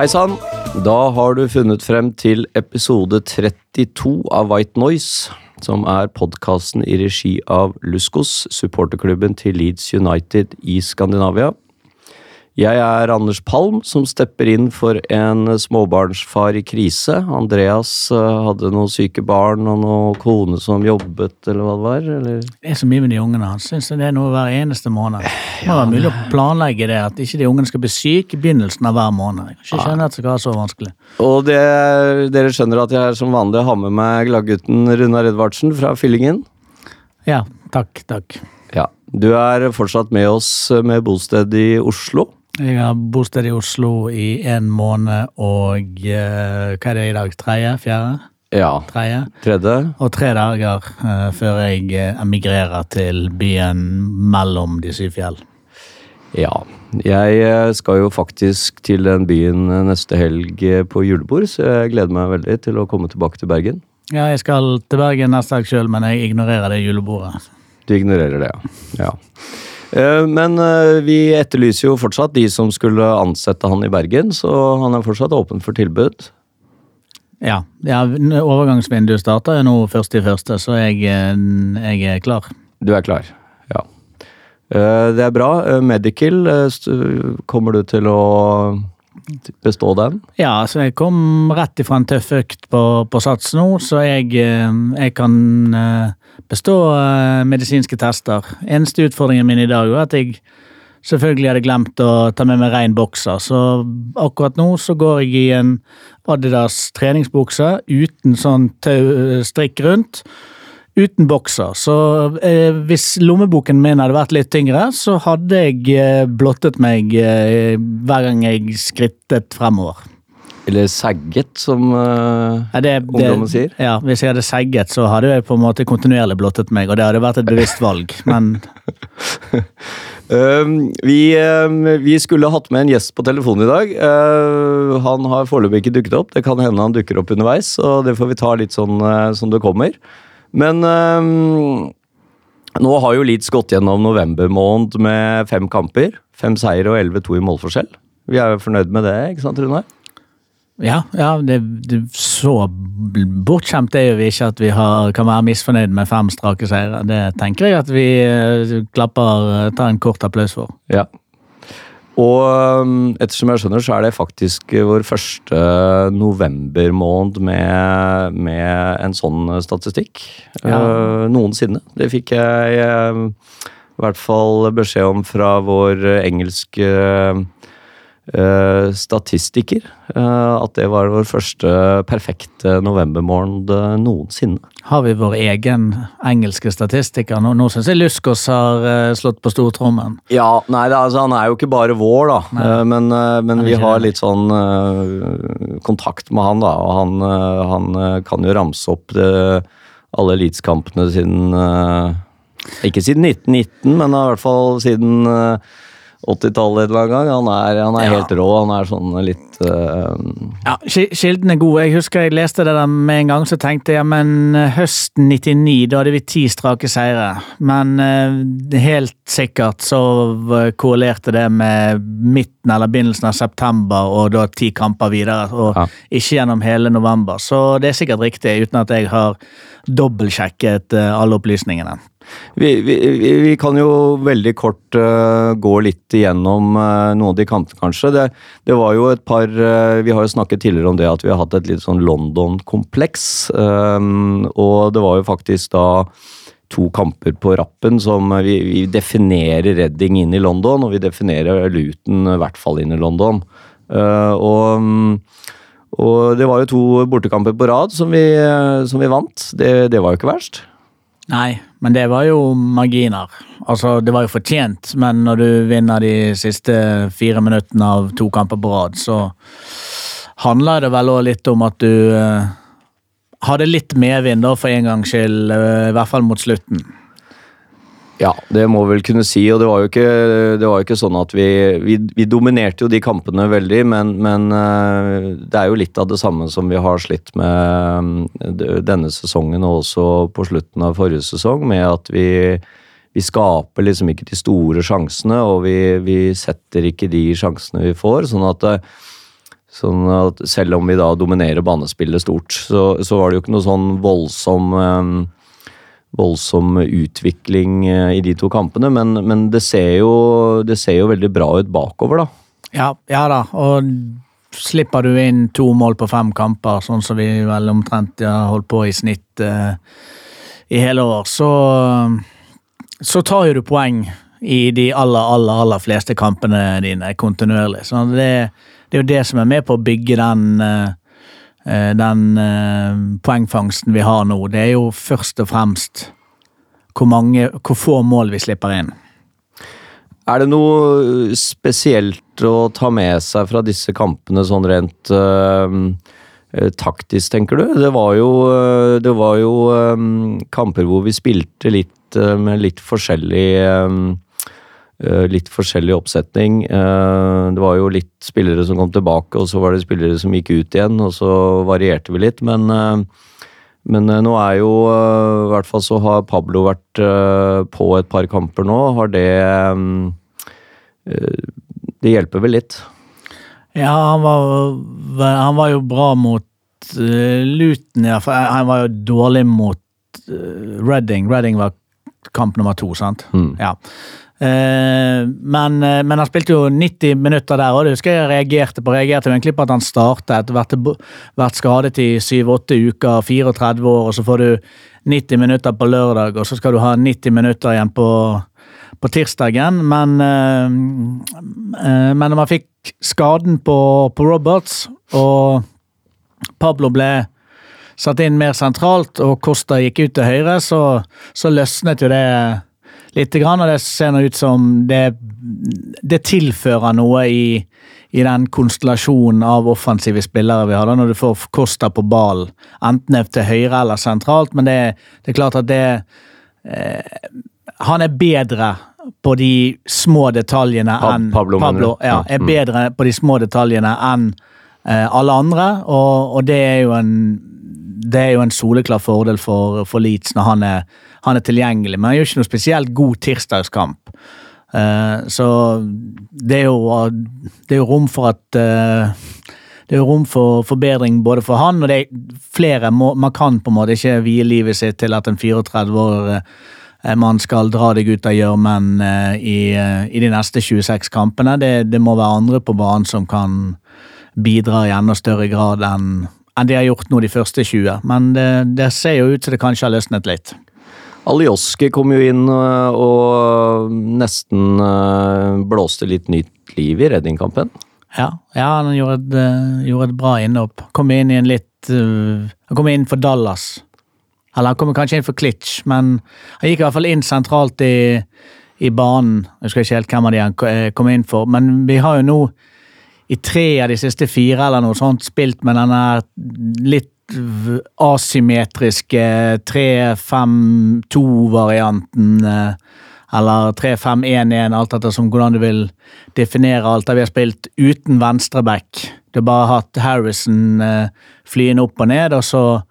Hei sann! Da har du funnet frem til episode 32 av White Noise, som er podkasten i regi av Luskos, supporterklubben til Leeds United i Skandinavia. Jeg er Anders Palm, som stepper inn for en småbarnsfar i krise. Andreas eh, hadde noen syke barn og noen kone som jobbet, eller hva det var? Eller? Det er så mye med de ungene. Han syns det er noe hver eneste måned. Det må være mulig å planlegge det, at ikke de ungene skal bli syke i begynnelsen av hver måned. Jeg ikke skjønne at det skal være så vanskelig. Og det, dere skjønner at jeg som vanlig har med meg gladgutten Runar Edvardsen fra Fyllingen. Ja, takk, takk. Ja, Du er fortsatt med oss med bosted i Oslo. Jeg har bosted i Oslo i en måned og eh, hva er det i dag? Tredje? Fjerde? Ja. Tredje? Tredje. Og tre dager eh, før jeg eh, emigrerer til byen mellom de syv fjell. Ja. Jeg eh, skal jo faktisk til den byen neste helg på julebord, så jeg gleder meg veldig til å komme tilbake til Bergen. Ja, jeg skal til Bergen neste helg sjøl, men jeg ignorerer det julebordet. Du ignorerer det, ja. ja. Eh, Men eh, vi etterlyser jo fortsatt de som skulle ansette han i Bergen, så han er fortsatt åpen for tilbud. Ja, ja overgangsvinduet starter jo nå først i første, så jeg, eh, jeg er klar. Du er klar? Ja. Det er bra. Medical, kommer du til å bestå den? Ja, så jeg kom rett ifra en tøff økt på, på Sats nå, så jeg, eh, jeg kan eh, bestå eh, medisinske tester. Eneste utfordringen min i dag var at jeg selvfølgelig hadde glemt å ta med meg rein bokser, så akkurat nå så går jeg i en Adidas treningsbukse uten sånn tau, strikk rundt. Uten bokser, så eh, hvis lommeboken min hadde vært litt tyngre, så hadde jeg eh, blottet meg eh, hver gang jeg skrittet fremover. Eller sagget, som eh, Ja, det, ungdommen sier? Ja, Hvis jeg hadde segget, så hadde jeg på en måte kontinuerlig blottet meg, og det hadde vært et bevisst valg, men Uh, vi, uh, vi skulle hatt med en gjest på telefonen i dag. Uh, han har foreløpig ikke dukket opp. Det kan hende han dukker opp underveis, og det får vi ta litt sånn uh, som det kommer. Men um, nå har jo Leeds gått gjennom november måned med fem kamper. Fem seier og 11-2 i målforskjell. Vi er jo fornøyd med det, ikke sant Runar? ja, ja det, det, så bortskjemt er jo vi ikke at vi har, kan være misfornøyd med fem strake seire. Det tenker jeg at vi eh, klapper, eh, tar en kort applaus for. Ja. Og um, ettersom jeg skjønner, så er det faktisk vår første novembermåned med, med en sånn statistikk. Ja. eh, noensinne. Det fikk jeg eh, i hvert fall beskjed om fra vår engelske statistiker. eh, at det var vår første perfekte novembermåned eh, noensinne. Har vi vår egen engelske statistiker? Nå, nå syns jeg Luskos har eh, slått på stortrommen. Ja, nei, det, er- altså, han er jo ikke bare vår, da. Eh, Men, eh, men vi har litt sånn eh, kontakt med han, da. Og han, eh, han eh, kan jo ramse opp det, alle Leeds-kampene siden eh, Ikke siden 1919, men i hvert fall siden eh, 80-tallet en eller annen gang. Han er, han er Ja. helt rå. Han er sånn litt uh, Ja, ki- Kilden er god. Jeg husker jeg leste det der med en gang, så tenkte jeg men eh, høsten 99, da hadde vi ti strake seire. Men uh, helt sikkert så korrelerte det med midten eller begynnelsen av september og da ti kamper videre, og Ja. ikke gjennom hele november. Så det er sikkert riktig, uten at jeg har dobbeltsjekket alle opplysningene. Vi, vi, vi kan jo veldig kort uh, gå litt igjennom uh, noen av de kampene, kanskje. Det, det var jo et par uh, Vi har jo snakket tidligere om det at vi har hatt et litt sånn London-kompleks. Um, og det var jo faktisk da to kamper på rappen som vi, vi definerer Redding inn i London, og vi definerer Luton i hvert fall inn i London. Og um, og det var jo to bortekamper på rad som vi, som vi vant. Det, det var jo ikke verst. Nei, men det var jo marginer. Altså, det var jo fortjent, men når du vinner de siste fire minuttene av to kamper på rad, så handler det vel òg litt om at du uh, hadde litt medvind, da, for en gangs skyld, Uh, i hvert fall mot slutten. Ja, det må vel kunne si. Og det var jo ikke, var jo ikke sånn at vi, vi Vi dominerte jo de kampene veldig, men, men eh, det er jo litt av det samme som vi har slitt med eh, denne sesongen og også på slutten av forrige sesong, med at vi vi skaper liksom ikke de store sjansene, og vi, setter ikke de sjansene vi får. Sånn at, eh, sånn at selv om vi da dominerer banespillet stort, så, så var det jo ikke noe sånn voldsom voldsom utvikling eh, i de to kampene, men, men det, ser jo, det ser jo veldig bra ut bakover, da. Ja, ja da, og slipper du inn to mål på fem kamper, sånn som vi vel omtrent har holdt på i snitt eh, i hele år, så, så tar jo du poeng i de aller, aller, aller fleste kampene dine kontinuerlig. Så det, det er jo det som er med på å bygge den eh, den eh, poengfangsten vi har nå. Det er jo først og fremst hvor, mange, hvor få mål vi slipper inn. Er det noe spesielt å ta med seg fra disse kampene, sånn rent øh, taktisk, tenker du? Det var jo, det var jo øh, kamper hvor vi spilte litt med litt forskjellig Litt forskjellig oppsetning. Øh, Det var jo litt spillere som kom tilbake, og så var det spillere som gikk ut igjen, og så varierte vi litt, men øh, men nå er jo I hvert fall så har Pablo vært på et par kamper nå. Har det Det hjelper vel litt. Ja, han var, han var jo bra mot Luton, ja. Han var jo dårlig mot Reading. Reading var kamp nummer to, sant? Mm. Ja. Eh, men, eh, men han spilte jo 90 minutter der, og det husker jeg reagerte på. Reagerte egentlig på at han startet, vært, vært skadet i 7-8 uker, 34 år, og så får du 90 minutter på lørdag, og så skal du ha 90 minutter igjen på, på tirsdagen. Men, eh, men når man fikk skaden på, på Roberts, og Pablo ble satt inn mer sentralt, og Costa gikk ut til høyre, så, så løsnet jo det litt, grann, og det ser nå ut som det, det tilfører noe i, i den konstellasjonen av offensive spillere vi har, da, når du får Costa på ballen, enten til høyre eller sentralt, men det, det er klart at det eh, Han er bedre på de små detaljene enn Pablo, Pablo ja, er Mm. bedre på de små detaljene enn eh, alle andre, og, og det er jo en det er jo en soleklar fordel for, for Leeds når han er, han er tilgjengelig, men han gjør ikke noe spesielt god tirsdagskamp. Uh, så det er, jo, det er jo rom for at uh, det er jo rom for forbedring både for han og det er flere. Må, man kan på en måte ikke vie livet sitt til at en 34 år man skal dra deg ut av gjørmen eh, i, i de neste 26 kampene. Det, det må være andre på banen som kan bidra i enda større grad enn enn de har gjort nå de første 20. Men det, det ser jo ut som det kanskje har løsnet litt. Alioski kom jo inn øh, og nesten øh, blåste litt nytt liv i Redding-kampen. Ja, ja han gjorde et, eh, gjorde et bra innhopp. Kom inn i en litt eh, Han kom inn for Dallas. Eller han kom kanskje inn for Klitsch, men han gikk i hvert fall inn sentralt i, i banen. Jeg husker ikke helt hvem av de han eh, kom inn for, men vi har jo nå i tre av de siste fire eller noe sånt spilt med denne litt asymmetriske 3-5-2-varianten. eh, Eller 3-5-1-1, alt etter som hvordan du vil definere alt. Der vi har spilt uten venstreback. Du har bare hatt Harrison eh, flyende opp og ned, og så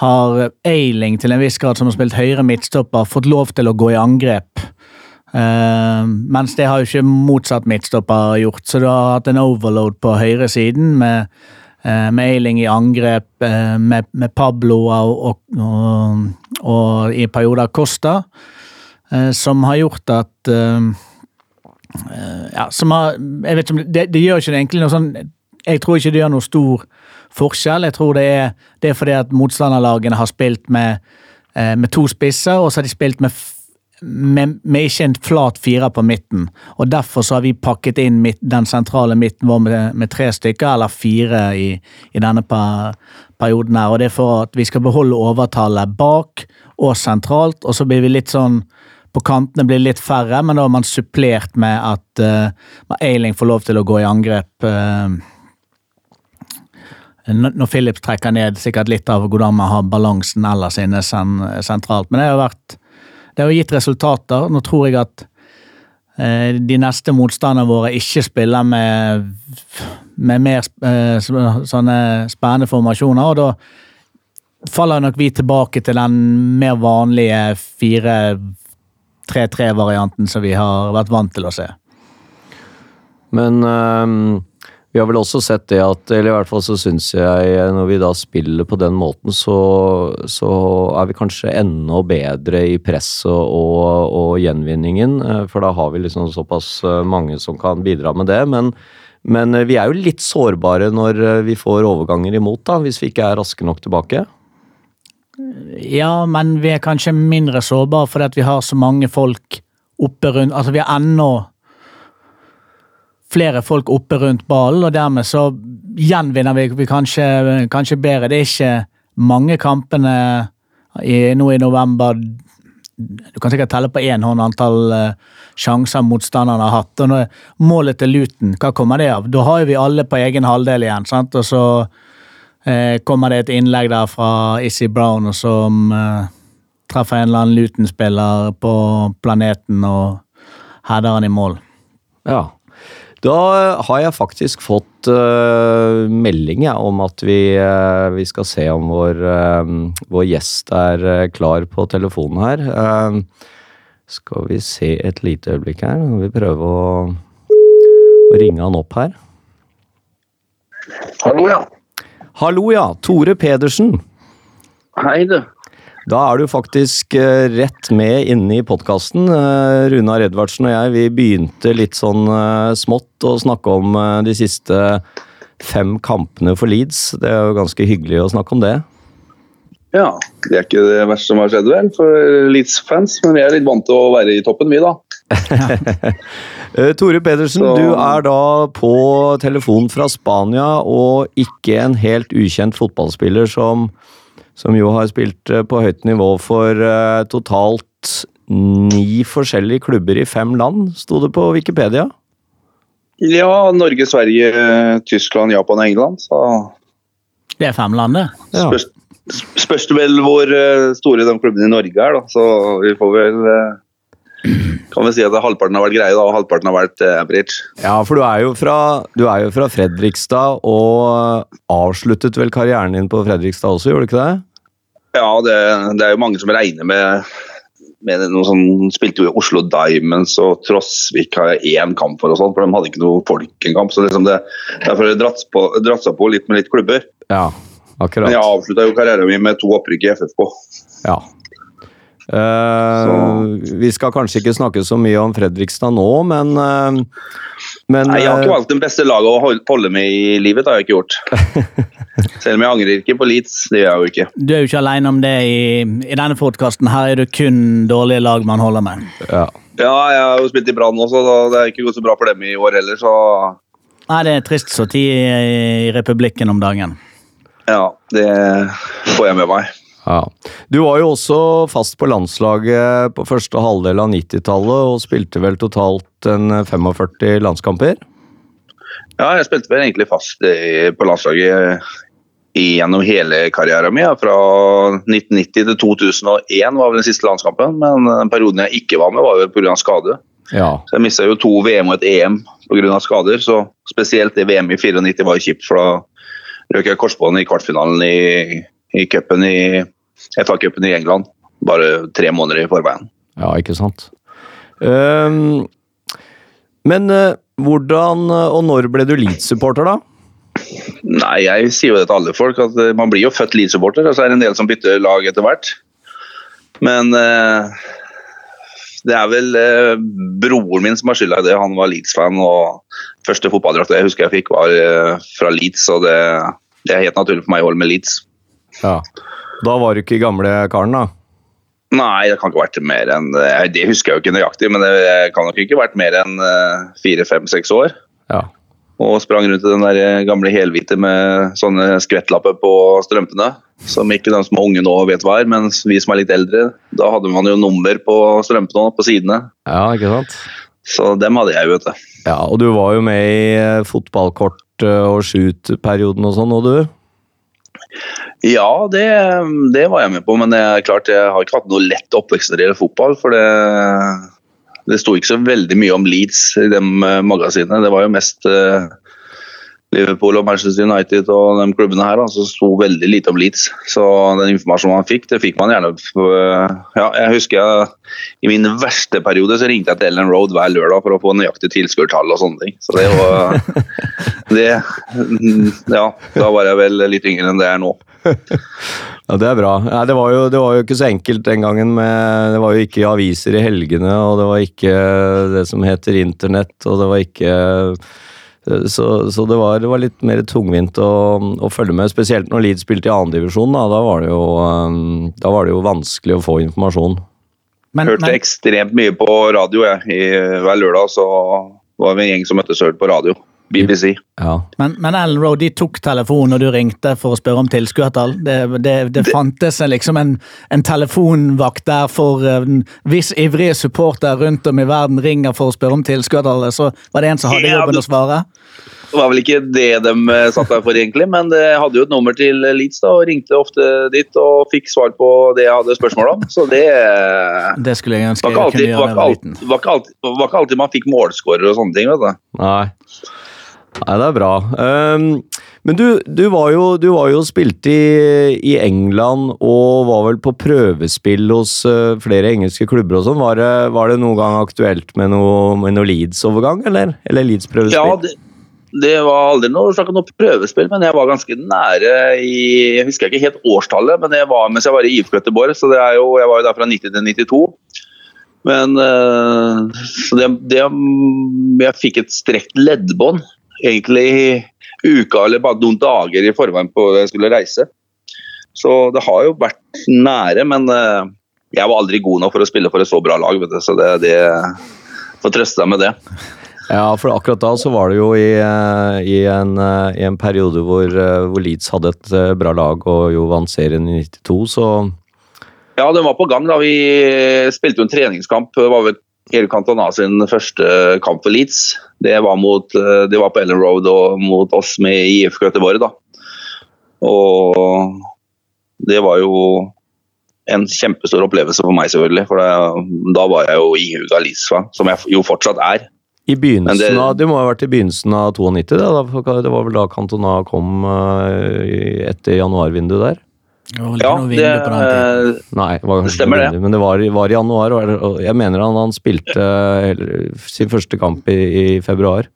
har Ailing til en viss grad, som har spilt høyre midtstopper, fått lov til å gå i angrep. Eh, mens det har jo ikke motsatt midtstopper gjort, så du har hatt en overload på høyresiden med, uh, med Eiling i angrep, uh, med, med Pablo og, og, og, og i perioder Costa, som har gjort at Ja, som har Jeg vet ikke det, det gjør ikke det egentlig noe sånn Jeg tror ikke det gjør noe stor forskjell. Jeg tror det er, det er fordi at motstanderlagene har spilt med, med to spisser, og så har de spilt med med, med ikke en flat firer på midten. Og Derfor så har vi pakket inn midt, den sentrale midten vår med, med tre stykker, eller fire i, i denne per, perioden. her, og Det er for at vi skal beholde overtallet bak, og sentralt. Og så blir vi litt sånn På kantene blir litt færre, men da har man supplert med at uh, Eiling får lov til å gå i angrep. Uh, når Philip trekker ned sikkert litt av hvordan man har balansen ellers inne sen, sentralt. Men det har vært Det har jo gitt resultater. Nå tror jeg at eh, de neste motstanderne våre ikke spiller med, med mer eh, sånne spennende formasjoner, og da faller nok vi tilbake til den mer vanlige 4-3-3-varianten som vi har vært vant til å se. Men øhm, vi har vel også sett det at Eller i hvert fall så syns jeg, når vi da spiller på den måten, så, så er vi kanskje enda bedre i presset og, og gjenvinningen. eh, For da har vi liksom såpass eh, mange som kan bidra med det. Men, men eh, vi er jo litt sårbare når vi får overganger imot, da, hvis vi ikke er raske nok tilbake. Ja, men vi er kanskje mindre sårbare fordi vi har så mange folk oppe rundt Altså, vi har ennå flere folk oppe rundt ballen, og dermed så gjenvinner vi, vi kanskje, kanskje bedre. Det er ikke mange kampene i, nå i november Du kan sikkert telle på én hånd antall eh, sjanser motstanderne har hatt. og når Målet til Luton, hva kommer det av? Da har jo vi alle på egen halvdel igjen. sant? Og så eh, kommer det et innlegg der fra Issy Brown som eh, treffer en eller annen Luton-spiller på planeten og header han i mål. Ja. Da har jeg faktisk fått uh, melding ja, om at vi, uh, vi skal se om vår, uh, vår gjest er klar på telefonen her. Skal vi se et lite øyeblikk her. Vi prøve å, å ringe han opp her. Hallo, ja. Hallo, ja. Tore Pedersen. Hei, du. Da er du faktisk eh, rett med inne i podkasten. Runar Edvardsen og jeg vi begynte litt sånn eh, smått å snakke om eh, de siste fem kampene for Leeds. Det er jo ganske hyggelig å snakke om det. Ja, det er ikke det verste som har skjedd, vel, for Leeds-fans. Men vi er litt vant til å være i toppen, vi, da. Eh, Tore Pedersen, Så- du er da på telefon fra Spania, og ikke en helt ukjent fotballspiller som, som jo har spilt eh, på høyt nivå for eh, totalt ni forskjellige klubber i fem land, sto det på Wikipedia. Ja, Norge, Sverige, Tyskland, Japan og England. Så Det er fem land, det. Ja. spørs, spørs det vel hvor eh, store de klubbene i Norge er, da. Så vi får vel Kan vi si at halvparten har vært greie, da, og halvparten har vært eh, average. Ja, for du er, jo fra, du er jo fra Fredrikstad, og avsluttet vel karrieren din på Fredrikstad også, gjorde du ikke det? Ja, det, det er jo mange som regner med med noe sånn, spilte jo i Oslo Diamonds og Trosvik har jeg én kamp for, og sånt, for de hadde ikke noe folk en kamp. så liksom det, Derfor har det dratt, på, dratt seg på litt med litt klubber. Ja, akkurat. Men jeg avslutta jo karrieren min med to opprykk i FFK. Ja. Eh, vi skal kanskje ikke snakke så mye om Fredrikstad nå, men, uh, men Nei, Jeg har eh, ikke valgt den beste laget å holde med i livet, det har jeg ikke gjort. Selv om jeg angrer ikke på Leeds, det gjør jeg jo ikke. Du er jo ikke alene om det i, i denne podkasten. Her er det kun dårlige lag man holder med. ja. Ja, jeg har jo spilt i Brann også, så det er ikke gått så bra for dem i år heller, så Nei, det er trist så tid i, i Republikken om dagen. ja, det får jeg med meg. Ja. Du var jo også fast på landslaget på første halvdel av 90-tallet, og spilte vel totalt en 45 landskamper? Ja, jeg spilte vel egentlig fast på landslaget gjennom hele karrieren min. Fra 1990 til 2001 var vel den siste landskampen, men den perioden jeg ikke var med, var vel pga. skade. Ja. Så jeg mista jo to VM og et EM pga. skader, så spesielt det VM i 94 var kjipt, for da røk jeg korsbåndet i kvartfinalen i, i cupen i FA-cupen i England. Bare tre måneder i forveien. Ja, ikke sant. Um, men uh, hvordan eh, og når ble du Leeds-supporter, da? Nei, jeg sier jo det til alle folk, at eh, man blir jo født Leeds-supporter, og så er det en del som bytter lag etter hvert. Men uh, det er vel uh, broren min som har skylda i det. Han var Leeds-fan, og første fotballdrakt jeg husker jeg fikk, var fra Leeds, og det, det er helt naturlig for meg å holde med Leeds. Ja. Da var du ikke gamle karen, da? Nei, det kan ikke ha vært mer enn eh, Det husker jeg jo ikke nøyaktig, men det kan nok ikke ha vært mer enn eh, fire, fem, seks år. Ja. Og sprang rundt i den der gamle helhvite med sånne skvettlapper på strømpene. Som ikke de som er unge nå vet hva er, men vi som er litt eldre, da hadde man jo nummer på strømpene og på sidene. Ja, ikke sant? Så dem hadde jeg, vet du. Ja, og du var jo med i eh, fotballkort eh, og shoot-perioden og sånn, og du? Ja, det, det var jeg med på, men det er klart jeg har ikke hatt noe lett oppvekst når det gjelder fotball. For det, det sto ikke så veldig mye om Leeds i de eh, magasinene. Det var jo mest eh, Liverpool og Manchester United og de klubbene her som sto veldig lite om Leeds. Så den informasjonen man fikk, det fikk man gjerne eh, Ja, jeg husker jeg, i min verste periode så ringte jeg til Ellen Road hver lørdag for å få nøyaktig tilskuertall og sånne ting. Så det var det, Ja, da var jeg vel litt yngre enn det jeg er nå. Ja, Det er bra. Nei, det, var jo, det var jo ikke så enkelt den gangen. Med, det var jo ikke aviser i helgene, og det var ikke det som heter internett, og det var ikke Så, så det, var, det var litt mer tungvint å, å følge med, spesielt når Leeds spilte i andredivisjon. Da, da, var det jo, um, da var det jo vanskelig å få informasjon. Men, Hørte men, ekstremt mye på radio jeg. I, hver lørdag så var vi en gjeng som møttes hørt på radio. BBC. Ja. men, men Ellen Roe de tok telefonen når du ringte for å spørre om tilskuertall. Det, det, det fantes en- liksom en, en telefonvakt der for eh, hvis ivrige supportere rundt om i verden ringer for å spørre om tilskuertallet, så var det en som hadde Ja, jobben å svare. Det var vel ikke det de eh, satt der for egentlig, men det hadde jo et nummer til Leeds da, og ringte ofte dit og fikk svar på det jeg hadde spørsmål om. Så det eh, Det skulle jeg ønske jeg kunne gjøre da jeg var liten. alltid, var ikke var ikke alltid man fikk målskårer og sånne ting. vet du. Nei. Nei, det er bra. Um, men du, du var jo, du var jo spilt i, i England og var vel på prøvespill hos uh, flere engelske klubber og sånn. Var, var det noen gang aktuelt med noe, noe Leeds-overgang, eller? Eller Leeds-prøvespill? Ja, det, det var aldri noe, snakk om noe prøvespill, men jeg var ganske nære i Jeg husker ikke helt årstallet, men jeg var mens jeg var i IFK Göteborg, så jo, jeg var jo der fra 90 til 92. Men eh, så det, det Jeg fikk et strekt leddbånd egentlig uka eller bare noen dager i forveien på jeg skulle reise. Så det har jo vært nære, men eh, jeg var aldri god nok for å spille for et så bra lag, vet du. Så det, det får trøste deg med det. Ja, for akkurat da så var det jo i, eh, i, en, eh, i en periode hvor, hvor Leeds hadde et bra lag og jo vant serien i 92, så Ja, den var på gang da. Vi spilte jo en treningskamp. Det var vel Erik Cantona sin første kamp for Leeds. Det var, mot, eh, det var på Ellen Road og mot oss med IFK Göteborg, da. Og det var jo en kjempestor opplevelse for meg, selvfølgelig. For det, da var jeg jo ihuga Leeds-fan, som jeg jo fortsatt er. I begynnelsen det- av, det må ha vært i begynnelsen av 92, det, det var vel da Cantona kom eh, etter januarvinduet der? Ja, det, tiden. Nei, det Stemmer det. men det var, i- var i januar, og jeg mener han, han spilte eh, sin første kamp i, i februar.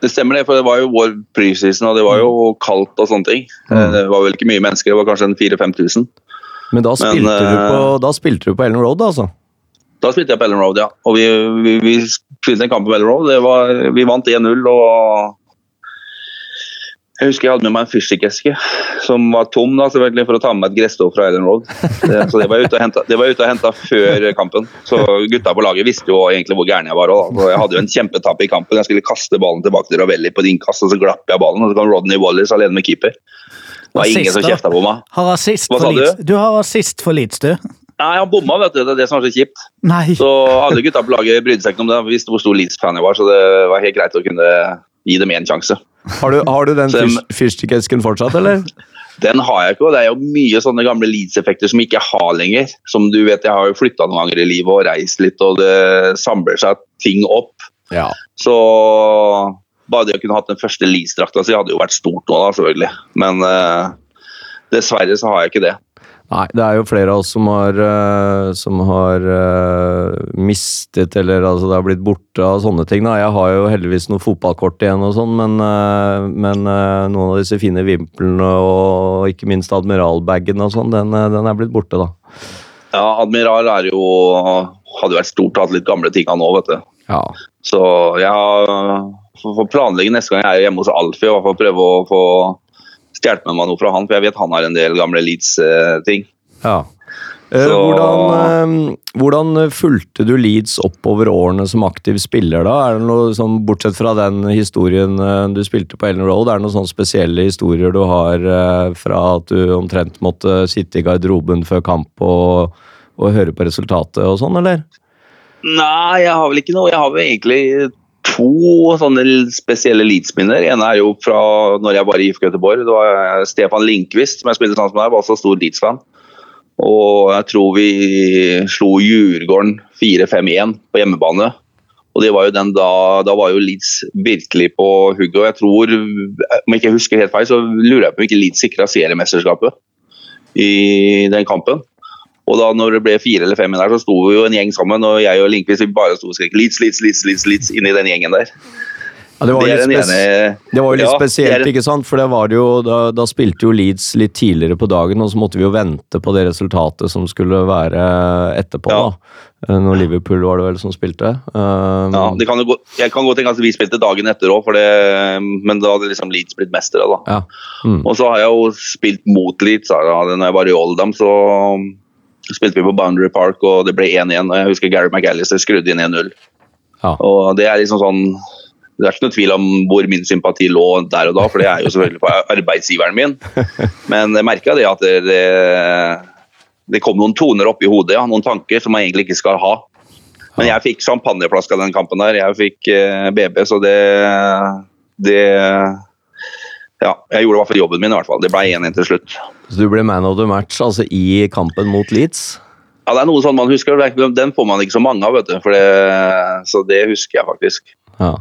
det stemmer det, for det var jo vår preseason, og det var jo kaldt og sånne ting. Mm. Det var vel ikke mye mennesker, det var kanskje en 4000-5000. Men da spilte, du, eh, på, da spilte du på Ellen Road, altså? Da spilte jeg på Ellen Road, ja. Og vi, vi, vi spilte en kamp på Ellen Road. Det var, vi vant 1-0 og jeg husker jeg hadde med meg en fyrstikkeske som var tom da, selvfølgelig for å ta med meg et gressstå fra Island Road. Så det var jeg ute og henta- det var jeg ute og henta før kampen. Så gutta på laget visste jo egentlig hvor gæren jeg var. Også. Jeg hadde jo en kjempetapp i kampen. Jeg skulle kaste ballen tilbake til Ravelli på et innkast, og så glapp jeg ballen. Og så kom Rodney Wallis alene med keeper. Det var ingen som kjefta på meg. Har assist Hva sa du? Du har assist for Leeds, du. Nei, han bomma, vet du. Det er det som er så kjipt. Nei. Så alle gutta på laget brydde seg ikke om det. Vi visste hvor stor Leeds-fan jeg var, så det var helt greit å kunne gi dem én sjanse. Har du, har du den fyrstikkesken fortsatt, eller? Den har jeg ikke, og det er jo mye sånne gamle Leeds-effekter som jeg ikke har lenger. Som du vet, jeg har jo flytta noen ganger i livet og reist litt, og det samler seg ting opp. Ja. Så bare det å kunne hatt den første Leeds-drakta si hadde jo vært stort nå, da, selvfølgelig. Men eh, dessverre så har jeg ikke det. Nei, det er jo flere av oss som har, eh, som har eh, mistet, eller altså det har blitt borte av sånne ting. Da. Jeg har jo heldigvis noen fotballkort igjen og sånn, men, eh, men noen av disse fine vimplene og ikke minst admiralbagen og sånn, den, den er blitt borte, da. Ja, Admiral er jo hadde vært stort å ha litt gamle ting av nå, vet du. Ja. Så jeg har for å planlegge neste gang jeg er hjemme hos Alfie i hvert fall prøve å få med meg noe fra han, for jeg vet han har en del gamle Leeds-ting. ja. Eh, Så- Hvordan, eh, hvordan fulgte du Leeds oppover årene som aktiv spiller, da? Er det noe sånn, Bortsett fra den historien eh, du spilte på Ellen Road, er det noen sånne spesielle historier du har fra at du omtrent måtte sitte i garderoben før kamp og, og høre på resultatet og sånn, eller? Nei, jeg har vel ikke noe. Jeg har vel egentlig to sånne spesielle Leeds-minner. En er jo fra når jeg var i IFK Göteborg. Det var Stefan Linkvist som jeg spilte sammen med var også stor Leeds-fan. Og jeg tror vi slo Djurgården 4-5-1 på hjemmebane. Og det var jo den da, da var jo Leeds virkelig på hugget. Og jeg tror, om jeg ikke husker helt feil, så lurer jeg på om ikke Leeds sikra seriemesterskapet i den kampen. Og da når det ble fire eller fem der, så sto vi jo en gjeng sammen, og jeg og Linkvist bare sto og skrek Leeds, Leeds, Leeds, Leeds, Leeds inni den gjengen der. Ja, det var, Det ene det var jo litt Ja, spesielt, ikke sant? For det var jo, da, da spilte jo Leeds litt tidligere på dagen, og så måtte vi jo vente på det resultatet som skulle være etterpå. Ja. da. Eh, Når Liverpool var det vel som spilte. Um, Ja, det kan gå, jeg kan godt tenke at vi spilte dagen etter òg, men da hadde liksom Leeds blitt mestere. da. ja. Mm. Og så har jeg jo spilt mot Leeds. da. Når jeg var i Oldham, så spilte vi på Boundary Park, og det ble 1-1. og Jeg husker Gary McAllister skrudde inn 1-0. Ja. Og det er liksom sånn det er ikke noe tvil om hvor min sympati lå der og da, for det er jo selvfølgelig på arbeidsgiveren min. Men jeg merka det at det, det, det kom noen toner opp i hodet, ja, noen tanker som man egentlig ikke skal ha. Men jeg fikk champagneflaske av den kampen der. Jeg fikk eh, BB, så det, det Ja, jeg gjorde i hvert fall jobben min, i hvert fall. Det ble 1-1 til slutt. Så du ble man of the match altså i kampen mot Leeds? Ja, Det er noe sånn man husker. Den får man ikke så mange av, vet du. Det, så det husker jeg faktisk. Ja.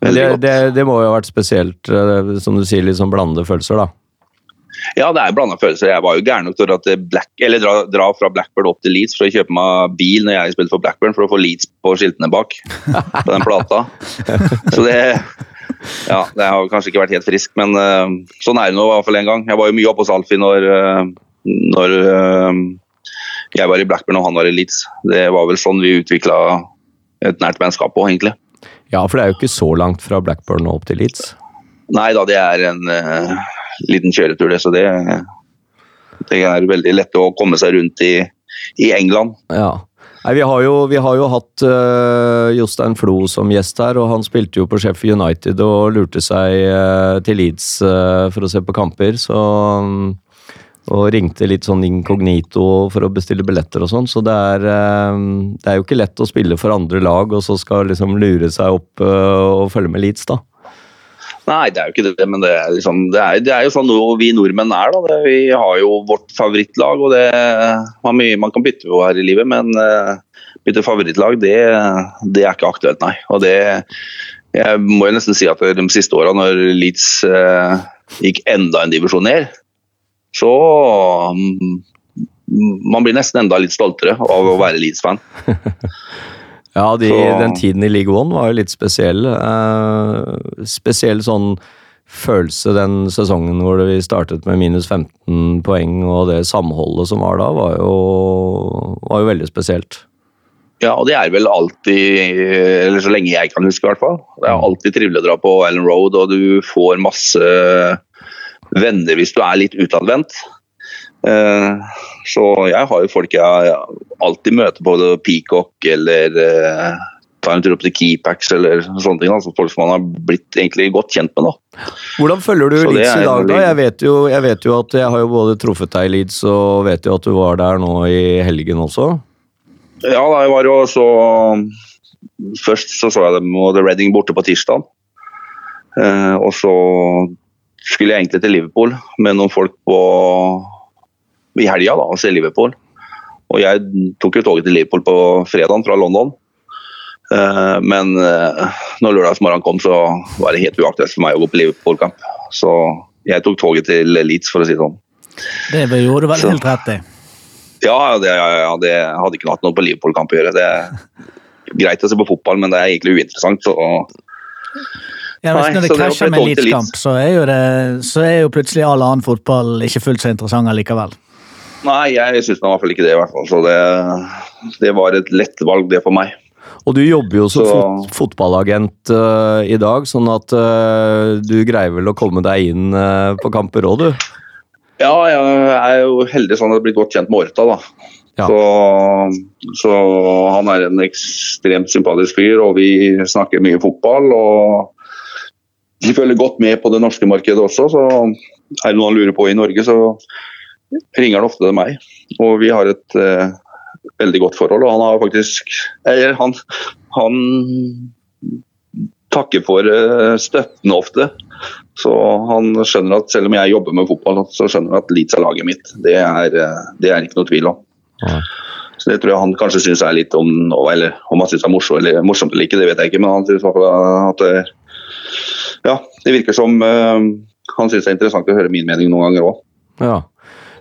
Det, det, det må jo ha vært spesielt, eh, som du sier, litt sånn blandede følelser, da. Ja, det er blanda følelser. Jeg var jo gæren nok til å dra, dra fra Blackburn opp til Leeds for å kjøpe meg bil når jeg spilte for Blackburn, for å få Leeds på skiltene bak på den plata. Så det Ja, det har kanskje ikke vært helt frisk, men uh, sånn er det nå i hvert fall en gang. Jeg var jo mye oppe hos Alfie når, uh, når uh, jeg var i Blackburn og han var i Leeds. Det var vel sånn vi utvikla et nært vennskap òg, egentlig. Ja, for det er jo ikke så langt fra Blackburn og opp til Leeds. Nei da, det er en liten kjøretur, det. Så det, det er veldig lett å komme seg rundt i, i England. Ja. Nei, vi har jo, vi har jo hatt uh, Jostein Flo som gjest her, og han spilte jo på Sheffield United og lurte seg uh, til Leeds uh, for å se på kamper, så um, og ringte litt sånn inkognito for å bestille billetter og sånn, så det er, det er jo ikke lett å spille for andre lag og så skal liksom lure seg opp og følge med Leeds, da. Nei, det er jo ikke det, men det er, liksom, det er, det er jo sånn vi nordmenn er. da. Det, vi har jo vårt favorittlag, og det er mye man kan bytte på her i livet, men uh, bytte favorittlag, det, det er ikke aktuelt, nei. Og det Jeg må jo nesten si at de siste åra, når Leeds uh, gikk enda en divisjon ned, så um, Man blir nesten enda litt stoltere av å være Leeds-fan. Ja, de, den tiden i League One var jo litt spesiell. Eh, spesiell sånn følelse den sesongen hvor vi startet med minus 15 poeng, og det samholdet som var da, var jo, var jo veldig spesielt. Ja, og det er vel alltid, eller så lenge jeg kan huske i hvert fall. Det er alltid trivelig å dra på Island Road, og du får masse venner hvis du er litt utadvendt. Eh, Så jeg har jo folk jeg alltid møter på Peacock eller eh, tar en tur opp til Keypacks eller sånne ting. Altså folk som man har blitt egentlig godt kjent med. da. Hvordan følger du Så Leeds i dag, da? Jeg vet, jo, jeg vet jo at jeg har jo både truffet deg i Leeds og vet jo at du var der nå i helgen også. Ja, da jeg var jo så Først så så jeg dem mot Reading borte på tirsdag. Eh, og så skulle jeg egentlig til Liverpool med noen folk på i helga da, se Liverpool. Og jeg tok jo toget til Liverpool på fredagen fra London. Eh, men eh, når lørdagsmorgenen kom, så var det helt uaktuelt for meg å gå på Liverpool-kamp. Så jeg tok toget til Leeds, for å si det sånn. Det gjorde du vel helt rett i. Ja, det, ja, det hadde ikke hatt noe på Liverpool-kamp å gjøre. Det er greit å se på fotball, men det er egentlig uinteressant. Så Ja, hvis Nei, når det krasjer med Leeds-kamp, så, så er jo plutselig all annen fotball ikke fullt så interessant allikevel. Nei, jeg syns i hvert fall ikke det, i hvert fall. Så det, det var et lett valg, det for meg. Og du jobber jo som Så- fot fotballagent uh, i dag, sånn at uh, du greier vel å komme deg inn uh, på kamper òg, du? Ja, jeg er jo heldig sånn at jeg har blitt godt kjent med Orta, da. Ja. Så, så han er en ekstremt sympatisk fyr, og vi snakker mye fotball. og De følger godt med på det norske markedet også, så er det noe han lurer på i Norge, så ringer han ofte til meg. Og vi har et eh, veldig godt forhold, og han har faktisk eh, han, han takker for eh, støtten ofte. Så han skjønner at selv om jeg jobber med fotball, så skjønner han at Leeds er laget mitt. Det er, eh, det er ikke noe tvil om. Ja. Så det tror jeg han kanskje syns er litt om Eller om han syns det er morsomt eller, morsomt eller ikke, det vet jeg ikke, men han syns at det Ja, det virker som eh, han syns det er interessant å høre min mening noen ganger òg. Ja.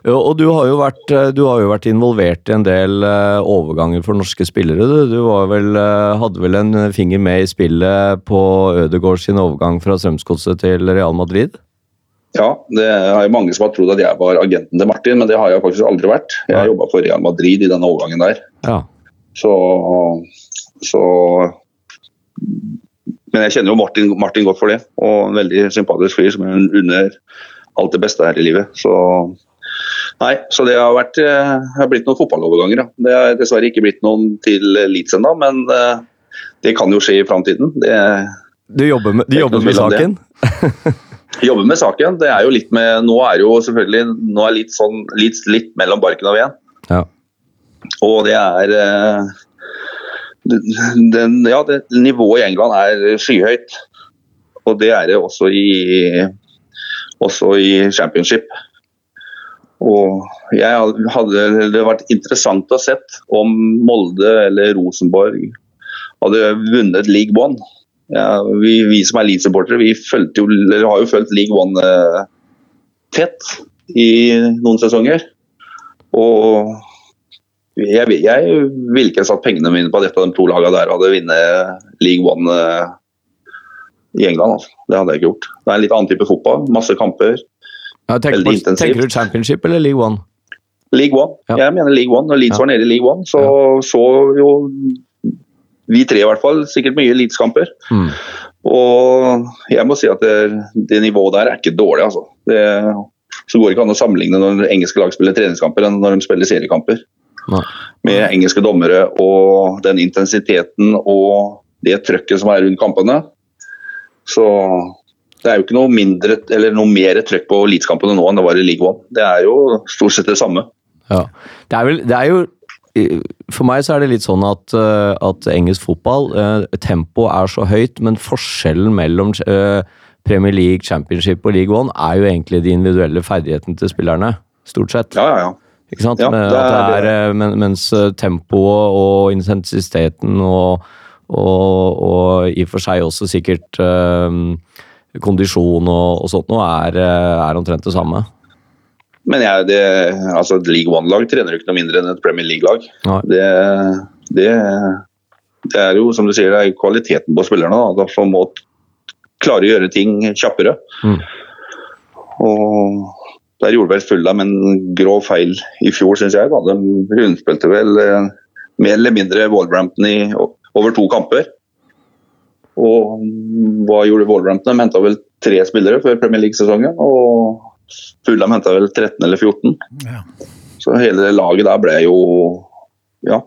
Og du har, jo vært, eh, du har jo vært involvert i en del eh, overganger for norske spillere. Du, du var vel, eh, hadde vel en finger med i spillet på Ødegaard sin overgang fra Strømsgodset til Real Madrid? Ja, det er jo mange som har trodd at jeg var agenten til Martin, men det har jeg faktisk aldri vært. Jeg har jobba for Real Madrid i denne overgangen der. Ja. Så, så Men jeg kjenner jo Martin, Martin godt for det, og en veldig sympatisk fyr som er under alt det beste her i livet. Så Nei, så det har, vært, eh, har blitt noen fotballoverganger. Ja. Det har dessverre ikke blitt noen til Leeds ennå, men eh, det kan jo skje i framtiden. Du jobber med, du er jobber med det. saken? jobber med saken. Det er jo litt med Nå er jo selvfølgelig nå er litt sånn litt, litt mellom barken og veden. Ja. Og det er eh, den, Ja, det, nivået i England er skyhøyt. Og det er det også i, også i championship. Og jeg hadde det vært interessant å sett om Molde eller Rosenborg hadde vunnet League One. Ja, vi, vi som er Leeds-supportere, vi jo, har jo fulgt League One eh, tett i noen sesonger. Og jeg, jeg ville ikke satt pengene mine på at et av de to lagene der hadde vunnet League One eh, i England. Altså. Det hadde jeg ikke gjort. Det er en litt annen type fotball. Masse kamper. Ja, tenker, Veldig intensivt. tenker du championship eller League One? League One. Ja. Jeg mener League One. Når Leeds Ja. var nede i League One, så så jo vi tre i hvert fall sikkert mye Leeds-kamper. Mm. Og jeg må si at det, det nivået der er ikke dårlig, altså. Det, så går det ikke an å sammenligne når engelske lag spiller treningskamper enn når de spiller seriekamper. Nei. Med engelske dommere og den intensiteten og det trøkket som er rundt kampene. Så det er jo ikke noe mindre eller noe mer trøkk på Leeds-kampene nå enn det var i League One. Det er jo stort sett det samme. Ja. Det er vel Det er jo For meg så er det litt sånn at, eh, at engelsk fotball eh, Tempoet er så høyt, men forskjellen mellom eh, Premier League, Championship og League One er jo egentlig de individuelle ferdighetene til spillerne. Stort sett. Ja, ja, ja. Ikke sant? Ja, det er det er, eh, men, mens tempoet og intensiteten og, og, og i og for seg også sikkert eh, kondisjon og, og sånt noe er, eh, er omtrent det samme. Men jeg, det, altså et League One-lag trener jo ikke noe mindre enn et Premier League-lag. Det, det, det er jo, som du sier, det er kvaliteten på spillerne da, som må klare å gjøre ting kjappere. Mm. Og der gjorde vel Fulham en grov feil i fjor, syns jeg. Da. De rundspilte vel eh, mer eller mindre Wallbrampton i over to kamper. Og hva gjorde Wolverhampton? De henta vel tre spillere før Premier League-sesongen. Og Fulham henta vel 13 eller 14. Ja. Så hele laget der ble jo ja,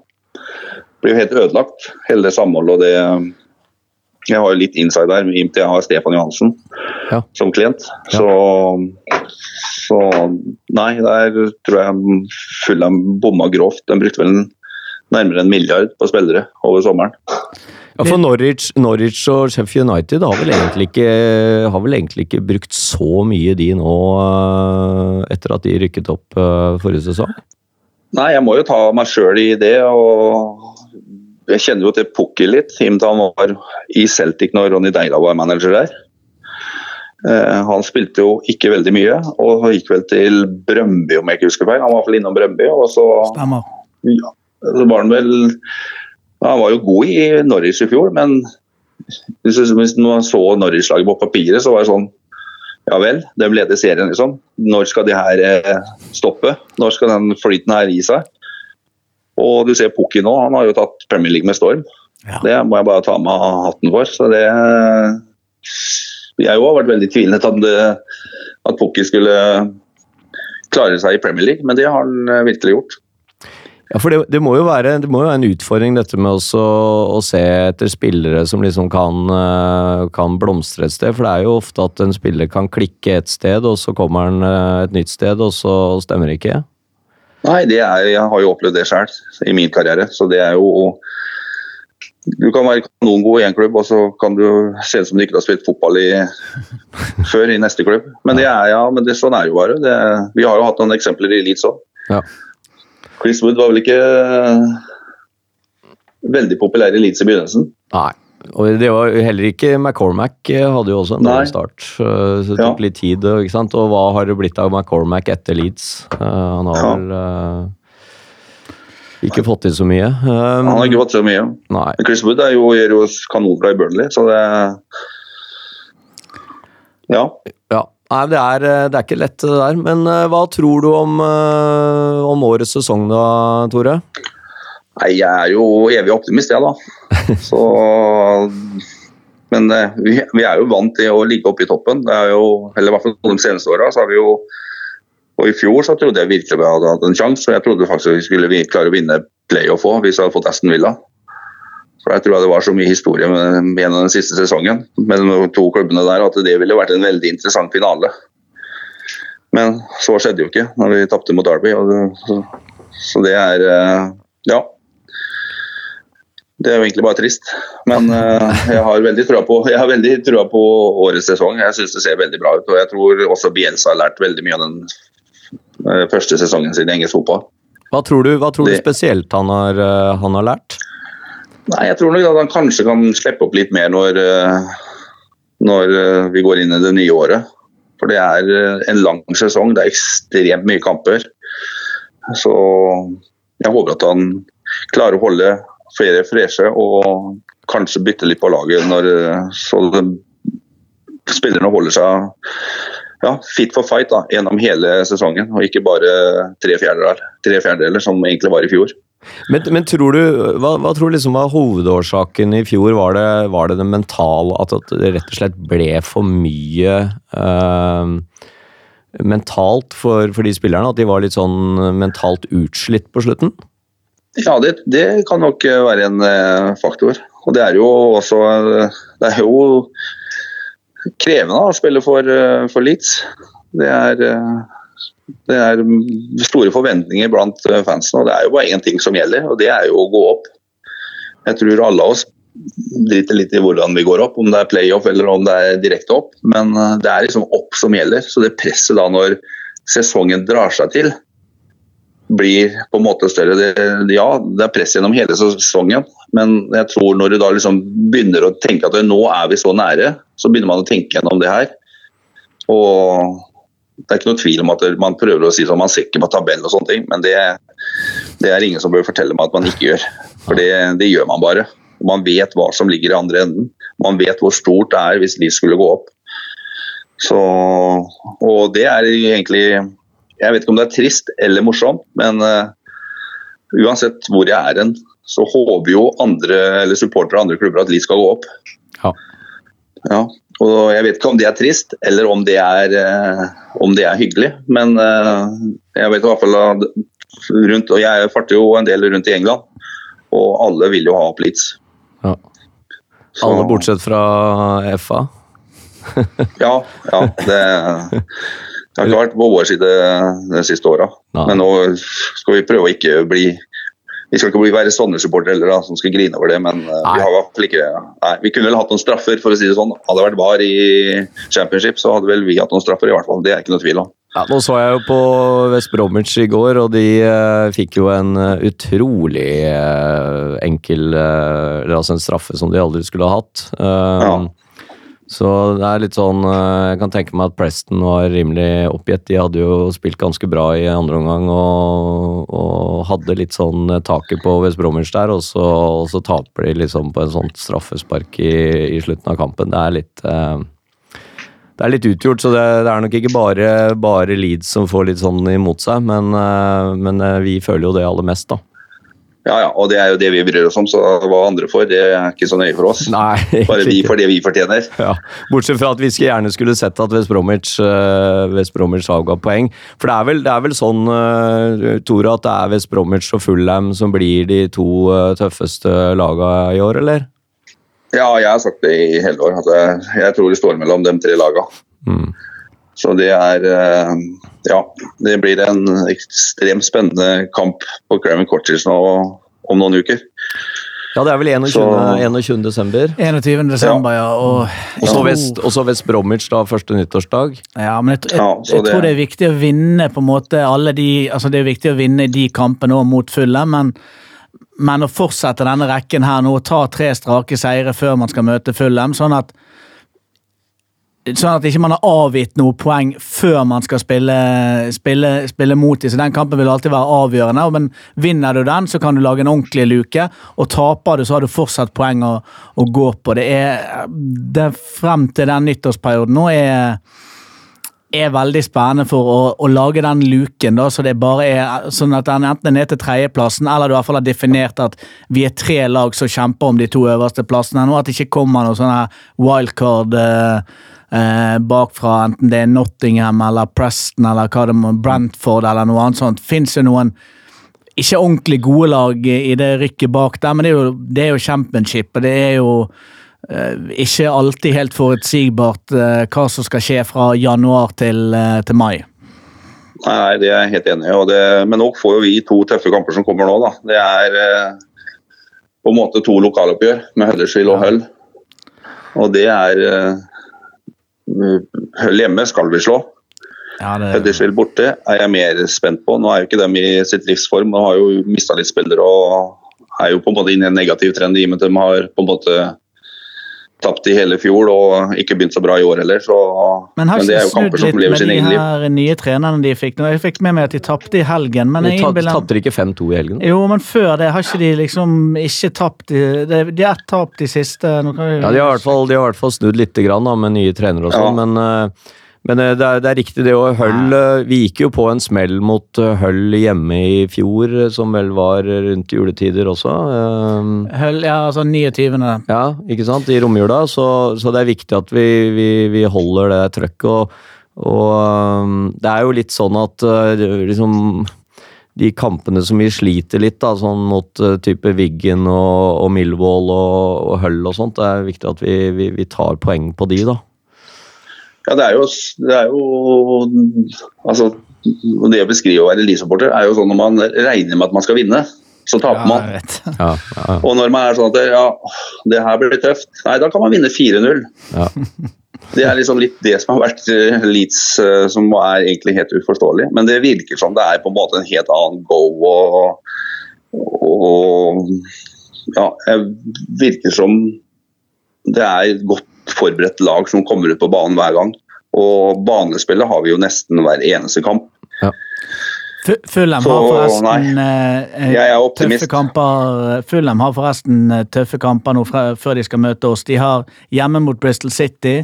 ble jo helt ødelagt. Hele det samholdet og det Jeg har jo litt inside der i og med jeg har Stefan Johansen Ja. som klient. Så, så nei, der tror jeg Fulham bomma grovt. De brukte vel en, nærmere en milliard på spillere over sommeren. Ja, for Norwich, Norwich og Sheffield United har vel, ikke, har vel egentlig ikke brukt så mye de nå eh, etter at de rykket opp eh, forrige sesong? Nei, jeg må jo ta meg sjøl i det. og Jeg kjenner jo til Pukki litt, i og med at han var i Celtic når Ronny Deila var manager der. Eh, han spilte jo ikke veldig mye, og gikk vel til Brøndby, om jeg ikke husker feil. Han var i hvert fall innom Brøndby, og så, Stemmer. ja, så var han vel Han var jo god i Norwich i fjor, men hvis hvis man så Norwich-laget på papiret, så var det sånn ja vel, de leder serien, liksom. Når skal de her eh, stoppe? Når skal den flyten her gi seg? Og du ser Pukki nå, han har jo tatt Premier League med storm. Ja. Det må jeg bare ta med hatten for. Så det Jeg òg har vært veldig tvilende til at, at Pukki skulle klare seg i Premier League, men det har han eh, virkelig gjort. Ja, for det, det, må jo være, det må jo være en utfordring dette med også, å se etter spillere som liksom kan, eh, kan blomstre et sted. For det er jo ofte at en spiller kan klikke et sted, og så kommer han eh, et nytt sted, og så stemmer det ikke. Nei, det er, jeg har jo opplevd det sjøl i min karriere. Så det er jo Du kan være kanongod i én klubb, og så kan du se ut som du ikke har spilt fotball i, før i neste klubb. Men det er, ja, men det, sånn er jo bare. Det, vi har jo hatt noen eksempler i Leeds òg. Ja. Chris Wood var vel ikke veldig populær i Leeds i begynnelsen. Nei. Og det var heller ikke McCormack eh, hadde jo også en dårlig start. eh, Så det tok Ja. litt tid. ikke sant? Og hva har det blitt av McCormack etter Leeds? Uh, Han har Ja. vel uh, ikke fått til så mye. Um, Han har ikke fått så mye. Nei. Men Chris Wood er jo, gjør jo kanonbra i Burnley, så det Ja. Ja. Nei, det er, eh, det er ikke lett det der. Men eh, hva tror du om, eh, om årets sesong da, Tore? Nei, jeg er jo evig optimist, jeg, da. Så Men vi, vi er jo vant til å ligge oppe i toppen. Det er jo, eller i hvert fall de seneste åra, så har vi jo Og i fjor så trodde jeg virkelig vi hadde hatt en sjanse. og Jeg trodde faktisk vi skulle klare å vinne playoff òg, hvis vi hadde fått Aston Villa. For jeg tror det var så mye historie med, gjennom den siste sesongen mellom de to klubbene der at det ville vært en veldig interessant finale. Men så skjedde jo ikke når vi tapte mot Derby. Og det, så, det er eh, Ja. Det er jo egentlig bare trist. Men eh, jeg har veldig trua på, jeg har veldig trua på årets sesong. Jeg syns det ser veldig bra ut. Og jeg tror også Bielsa har lært veldig mye av den eh, første sesongen sin i engelsk fotball. Hva tror du, hva tror du spesielt han har, han har lært? Nei, jeg tror nok at han kanskje kan slippe opp litt mer når, eh, når eh, vi går inn i det nye året. For det er eh, en lang sesong, det er ekstremt mye kamper. Så jeg håper at han klarer å holde flere freshe og kanskje bytte litt på laget når, så spillerne holder seg ja, fit for fight da, gjennom hele sesongen, og ikke bare tre fjerdedeler, tre fjerdedeler som egentlig var i fjor. Men, men tror du, hva, hva tror du liksom var hovedårsaken i fjor? Var det var det, det mentale, at, det rett og slett ble for mye eh, mentalt for, for de spillerne? At de var litt sånn mentalt utslitt på slutten? Ja, det, det kan nok være en eh, faktor. Og det er jo også eh, Det er jo krevende å spille for, eh, for Leeds. Det er, eh, det er store forventninger blant eh, fansen, og det er jo bare én ting som gjelder, og det er jo å gå opp. Jeg tror alle av oss driter litt i hvordan vi går opp, om det er playoff eller om det er direkte opp. Men eh, det er liksom opp som gjelder. Så det presset da når sesongen drar seg til, blir på en måte større. Det, ja, det er press gjennom hele sesongen, men jeg tror når du da liksom begynner å tenke at nå er vi så nære, så begynner man å tenke gjennom det her. Og det er ikke noe tvil om at man prøver å si sånn, man ser ikke på tabellen og sånne ting, men det, det er ingen som bør fortelle meg at man ikke gjør. For det, det gjør man bare. Man vet hva som ligger i andre enden. Man vet hvor stort det er hvis de skulle gå opp. Så, og det er egentlig Jeg vet ikke om det er trist eller morsomt, men uh, uansett hvor jeg er hen, så håper jo andre eller supportere av andre klubber at Liv skal gå opp. Ja. Ja, og Jeg vet ikke om det er trist eller om det er, eh, om det er hyggelig, men eh, jeg vet i hvert fall rundt, og Jeg farter jo en del rundt i England, og alle vil jo ha Leeds. Ja. Alle bortsett fra FA? Ja, ja det, det har ikke vært på vår side de siste åra. Men nå skal vi prøve å ikke bli Vi skal ikke bli være sånne supportere heller da, som skal grine over det, men Nei. vi har i ikke Nei, vi kunne vel hatt noen straffer, for å si det sånn. Hadde det vært VAR i championship, så hadde vel vi hatt noen straffer, i hvert fall. Det er ikke noe tvil om. Ja, nå så jeg jo på West Bromwich i går, og de uh, fikk jo en eh, utrolig uh, enkel Eller altså en straffe som de aldri skulle ha hatt. Uh, Ja. Så det er litt sånn eh, Jeg kan tenke meg at Preston var rimelig oppgitt. De hadde jo spilt ganske bra i andre omgang og, og hadde litt sånn eh, taket på West Bromwich der, og så, og så taper de liksom på en sånt straffespark i, i slutten av kampen. Det er litt eh, det er litt utgjort, så det, det er nok ikke bare, bare Leeds som får litt sånn imot seg, men, men vi føler jo det aller mest, da. Ja, ja, og det er jo det vi bryr oss om, så hva andre får, det er ikke så nøye for oss. Nei, Bare vi får det vi fortjener. Ja, Bortsett fra at vi gjerne skulle sett at West Bromwich, uh, West Bromwich avga poeng. For det er vel, det er vel sånn, uh, Tore, at det er West Bromwich og Fulham som blir de to eh, tøffeste laga i år, eller? Ja, jeg har sagt det i hele år. At jeg, jeg tror det står mellom de tre laga. Mm. Så det er eh, Ja, det blir en ekstremt spennende kamp på Craven Cottage nå om noen uker. Ja, det er vel 21. Så- 21. desember. 21. desember, ja. Og, Og så West, og så West Bromwich da, første nyttårsdag. Ja, men jeg, jeg, Ja, jeg, jeg det- tror det er viktig å vinne på en måte alle de altså Det er viktig å vinne de kampene òg mot fulle, men, men å fortsette denne rekken her nå, ta tre strake seire før man skal møte Fulham, sånn at Sånn at ikke man har avgitt noe poeng før man skal spille, spille, spille mot dem. Så Den kampen vil alltid være avgjørende, men vinner du den, så kan du lage en ordentlig luke. Og taper du, så har du fortsatt poeng å, å gå på. Det er, det frem til den nyttårsperioden nå er er veldig spennende for å, å lage den luken, da, så det bare er sånn at den enten er ned til tredjeplassen, eller du i hvert fall har definert at vi er tre lag som kjemper om de to øverste plassene. Nå At det ikke kommer noe sånn wildcard eh, eh, bakfra, enten det er Nottingham eller Preston eller hva det må, Brentford eller noe annet sånt. Fins det noen ikke ordentlig gode lag i det rykket bak der, men det er jo, det er jo championship, og det er jo eh, ikke alltid helt forutsigbart eh, hva som skal skje fra januar til, eh, til mai. Nei, det er jeg helt enig i. Men nå får jo vi to tøffe kamper som kommer nå. da. Det er eh, på en måte to lokaloppgjør med Huddersfield og Hull. Og det er eh, Hull hjemme skal vi slå. Ja, det, Huddersfield borte er jeg mer spent på. Nå er jo ikke dem i sitt livsform og har jo mista litt spillere og er jo på en måte inne i en negativ trend i og med at de har på en måte tapt i hele fjor og ikke begynt så bra i år heller. Så, men har det ikke snudd litt med sin de egen liv. her nye trenerne de fikk nå? Jeg fikk med meg at de tapte i helgen, men De jeg innbiller Tapte de ikke 5-2 i helgen? Jo, men før det har ikke de liksom ikke tapt De, de, har ett tap de siste nå kan vi- Ja, de har i hvert fall, i snudd litt grann, da, med nye trenere og sånn, Ja. men, eh, men eh, det, er, det er riktig det å Hull eh, Vi gikk jo på en smell mot eh, Hull hjemme i fjor, som vel var rundt juletider også. eh, Hull, ja, altså 29. Ja, ikke sant, i romjula, så, så det er viktig at vi, vi, vi holder det trøkket. Og, og um, det er jo litt sånn at liksom de kampene som vi sliter litt, da, sånn mot type Wiggen og, og Millwall og, og Hull og sånt, det er viktig at vi, vi, vi tar poeng på de, da. Ja, det er jo, det er jo altså, Det å beskrive å være Lie-supporter er jo sånn når man regner med at man skal vinne, så taper Ja, man. Ja, ja, Og når man er sånn at det, ja, det her blir tøft, nei, da kan man vinne 4-0. ja. Det er liksom litt det som har vært eh, Leeds, eh, som er egentlig helt uforståelig. Men det virker som det er på en måte en helt annen go. og, og ja, det virker som det er godt forberedt lag som kommer ut på banen hver gang. Og banespillet har vi jo nesten hver eneste kamp. Ja. Fulham har forresten eh, Jeg er optimist. tøffe kamper Fulham har forresten eh, tøffe kamper nå før de skal møte oss. De har hjemme mot Bristol City,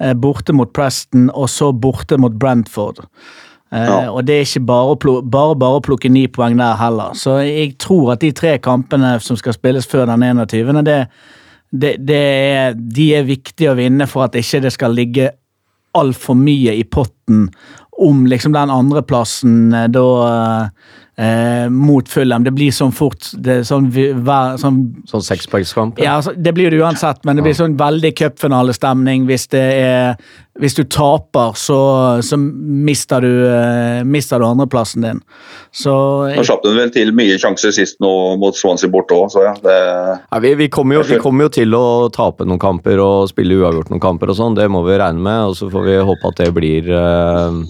eh, borte mot Preston og så borte mot Brentford. Eh, Ja. Og det er ikke bare å, plu- bare, bare å plukke ni poeng der heller. Så jeg tror at de tre kampene som skal spilles før den 21., det, det, det er, de er viktige å vinne for at ikke det skal ligge altfor mye i potten om liksom den andreplassen eh, da eh, mot Fulham. Det blir sånn fort det sånn, hver, sånn Sånn sekspoengskamp. ja, ja Det blir det uansett, men det blir sånn veldig cupfinalestemning. Hvis det er Hvis du taper, så, så mister du eh, mister du andreplassen din. Så Nå slapp den vel til mye sjanser sist nå mot Swansea borte òg, så ja. Det, Ja, vi, vi, kommer jo, vi kommer jo til å tape noen kamper og spille uavgjort noen kamper og sånn, det må vi regne med. Og så får vi håpe at det blir eh,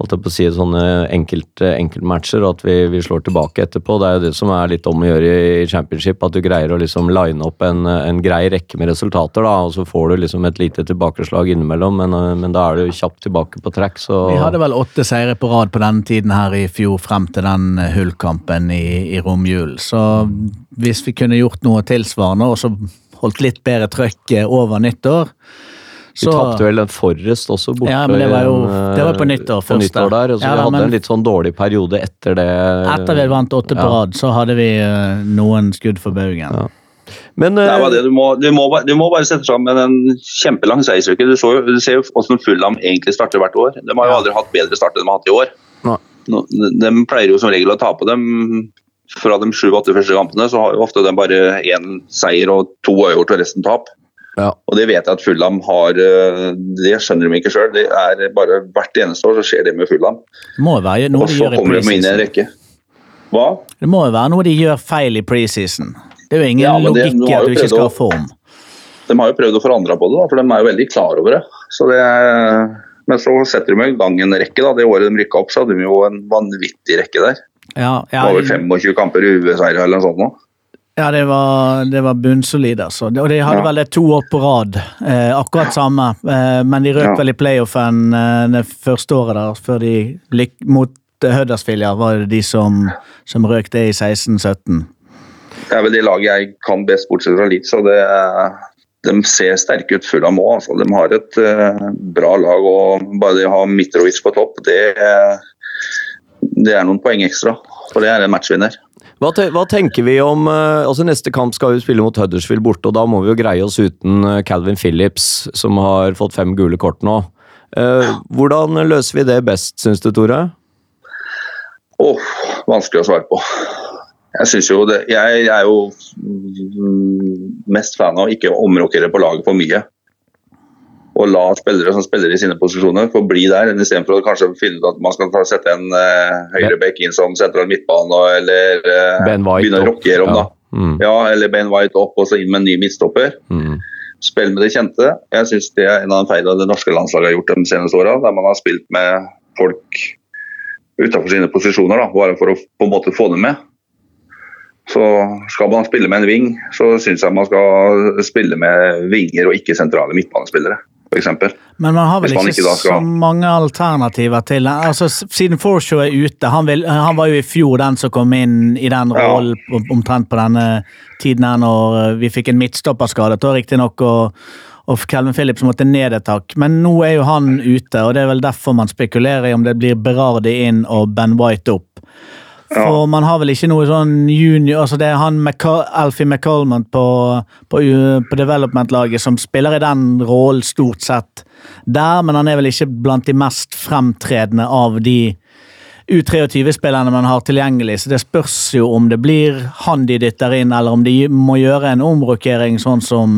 holdt jeg på å si, sånne enkelt, enkeltmatcher, og at vi, vi slår tilbake etterpå. Det er jo det som er litt om å gjøre i championship, at du greier å liksom line opp en, en grei rekke med resultater, da, og så får du liksom et lite tilbakeslag innimellom, men, eh, men da er du kjapt tilbake på track, så Vi hadde vel åtte seire på rad på denne tiden her i fjor, frem til den eh, hullkampen i, i romjulen. Så hvis vi kunne gjort noe tilsvarende, og så holdt litt bedre trøkk eh, over nyttår, De tapte vel en Forrest også borte. Ja, men det var jo- det var på eh, nyttår på nyttår der, så Ja, vi hadde men- en litt sånn dårlig periode etter det. Etter vi vant åtte på Ja. rad, så hadde vi eh, noen skudd for baugen. Ja. Men Det var eh, det. Du, må, du, må, bare- du må bare sette sammen en kjempelang seiersrekke. Du, du ser jo hvordan Fulham egentlig starter hvert år. De har jo aldri hatt bedre start enn de har hatt i år. Nei. De pleier jo som regel å tape dem. Fra de sju-åtte første kampene så har jo ofte de bare én seier og to uavgjort og resten tap. Ja. Og det vet jeg at Fulham har eh, Det skjønner de ikke sjøl. Er hvert eneste år så skjer det med Fulham. Og så kommer de inn i en rekke. Hva? Det må jo være noe de gjør feil i preseason. Det er jo ingen Ja, logikk i at du ikke skal ha form. De har jo prøvd å forandre på det, da, for de er jo veldig klar over det. Så det er, men så setter de i gang en rekke. da. Det året de rykka opp, så hadde de jo en vanvittig rekke der. Ja, var vel 25 kamper UV-seier eller noe sånt. nå. Ja det, var, det var bunnsolid, altså. Og de hadde Ja. vel det to år på rad. Eh, akkurat samme. Eh, men de røk Ja. vel i playoffen eh, det første året der, før de lik, mot eh, Huddersfield, ja, var det de som, som røk det i 16-17. Det er vel det laget jeg kan best, bortsett fra Leeds. og det De ser sterke ut full av mål Altså. De har et eh, bra lag, og bare de har ha Mitrovic på topp, det, det er noen poeng ekstra. For det er en matchvinner. Hva, te hva tenker vi om eh, altså Neste kamp skal vi spille mot Huddersfield borte, og da må vi jo greie oss uten eh, Calvin Phillips, som har fått fem gule kort nå. Eh, hvordan løser vi det best, syns du, Tore? Åh, vanskelig å svare på. Jeg synes jo det, jeg er jo mm, mest fan av å ikke omrokere på laget for mye. Og la spillere som spiller i sine posisjoner få bli der, istedenfor å kanskje finne ut at man skal sette en uh, høyreback inn som sentral midtbane, eller uh, begynne å rocke om, Ja. da. Mm. Ja, eller Ben White opp og så inn med en ny midtstopper. Mm. Spill med det kjente. Jeg synes det er en av de feilene det norske landslaget har gjort de seneste åra, der man har spilt med folk utenfor sine posisjoner, da, bare for å på en måte få dem med. Så skal man spille med en ving, så syns jeg man skal spille med vinger og ikke sentrale midtbanespillere, f.eks. Men man har vel man ikke, ikke skal- så mange alternativer til altså, Siden Forshaw er ute han, vil, han var jo i fjor den som kom inn i den rollen ja. omtrent på denne tiden her når eh, vi fikk en midtstopperskade. Riktignok og, og Calvin Phillips måtte ned et tak. men nå er jo han ute, og det er vel derfor man spekulerer i om det blir Berardi inn og Ben White opp. For man har vel ikke noe sånn junior altså Det er han Alfie McCollman på, på, på development-laget som spiller i den rollen stort sett der, men han er vel ikke blant de mest fremtredende av de U23-spillerne man har tilgjengelig, så det spørs jo om det blir han de dytter inn, eller om de må gjøre en omrokering sånn som,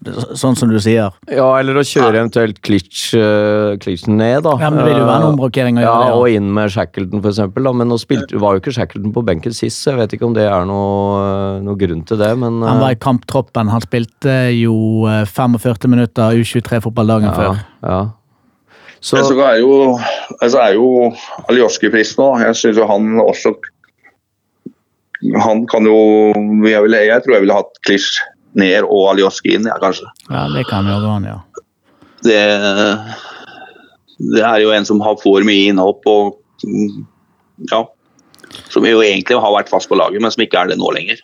sånn som du sier. Ja, eller å kjøre eventuelt klitsjen uh, ned, da. Ja, men Det vil jo være en omrokering å Ja, gjøre det. og inn med Shackleton, for eksempel. Da. Men nå spilte, var jo ikke Shackleton på benken sist, så jeg vet ikke om det er noe, noe grunn til det, men Han var eh, i kamptroppen. Han spilte jo eh, 45 minutter U23-fotball dagen ja, før. ja. Så, Men så er jo, altså er jo Aljoski-prisen nå. Jeg syns jo han også Han kan jo Jeg, vil, jeg tror jeg ville hatt Klisj ned og Aljoskin, ja, kanskje. Ja, det kan jo gå an, ja. Det, det er jo en som har, får mye innhopp og Ja. Som jo egentlig har vært fast på laget, men som ikke er det nå lenger.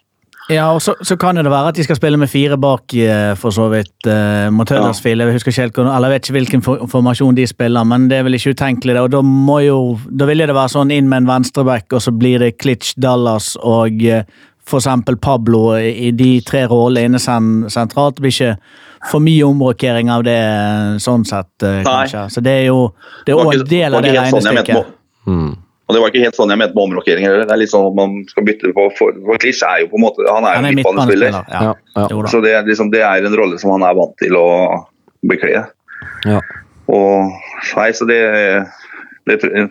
Ja, og så, så kan det være at de skal spille med fire bak, eh, for så vidt, eh, mot Huddersfield. Jeg husker ikke eller vet ikke hvilken for, formasjon de spiller, men det er vel ikke utenkelig. det, og Da må jo, da vil det være sånn inn med en venstreback, og så blir det Klitsch, Dallas og eksempel Pablo i de tre rollene inne sen, sentralt. Det blir ikke for mye omrokering av det eh, sånn sett, eh, Nei. kanskje. Så det er jo det er også ikke- en del av det regnestykket. sånn regnestykket. mm. Og det var ikke helt sånn jeg mente med omrokering heller. Det er litt sånn at man skal bytte på for, for Klisj er jo på en måte Han er jo Han er midtbanespiller. midtbanespiller. Ja. Ja, ja. Så det, liksom, det er en rolle som han er vant til å bekle. Ja. Og nei, så det, det,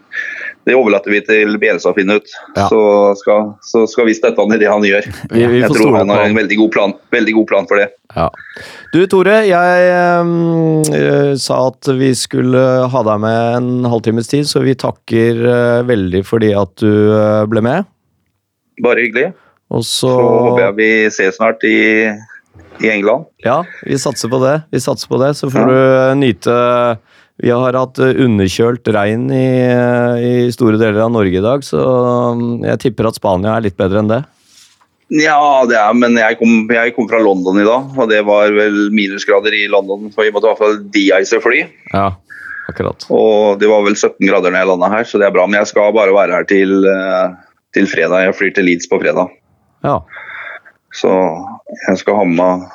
det overlater vi til Bjelsa å finne ut. Ja. Så, skal, så skal vi støtte han i det han gjør. Vi- vi jeg tror han har en veldig god plan, veldig god plan for det. Ja. Du Tore, jeg eh, sa at vi skulle ha deg med en halvtimes tid, så vi takker eh, veldig fordi at du eh, ble med. Bare hyggelig. Og så Så håper jeg vi ses snart i, i England. Ja, vi satser på det. Vi satser på det, Så får du eh, nyte Vi har hatt eh, underkjølt regn i, eh, i store deler av Norge i dag, så mm, jeg tipper at Spania er litt bedre enn det. Ja, det er, men jeg kom, jeg kom fra London i dag, og det var vel minusgrader i London. For vi måtte i hvert fall de-ice fly. Ja, akkurat. Og det var vel 17 grader når jeg landa her, så det er bra. Men jeg skal bare være her til, eh, til fredag. Jeg flyr til Leeds på fredag. Ja. Så jeg skal ha med meg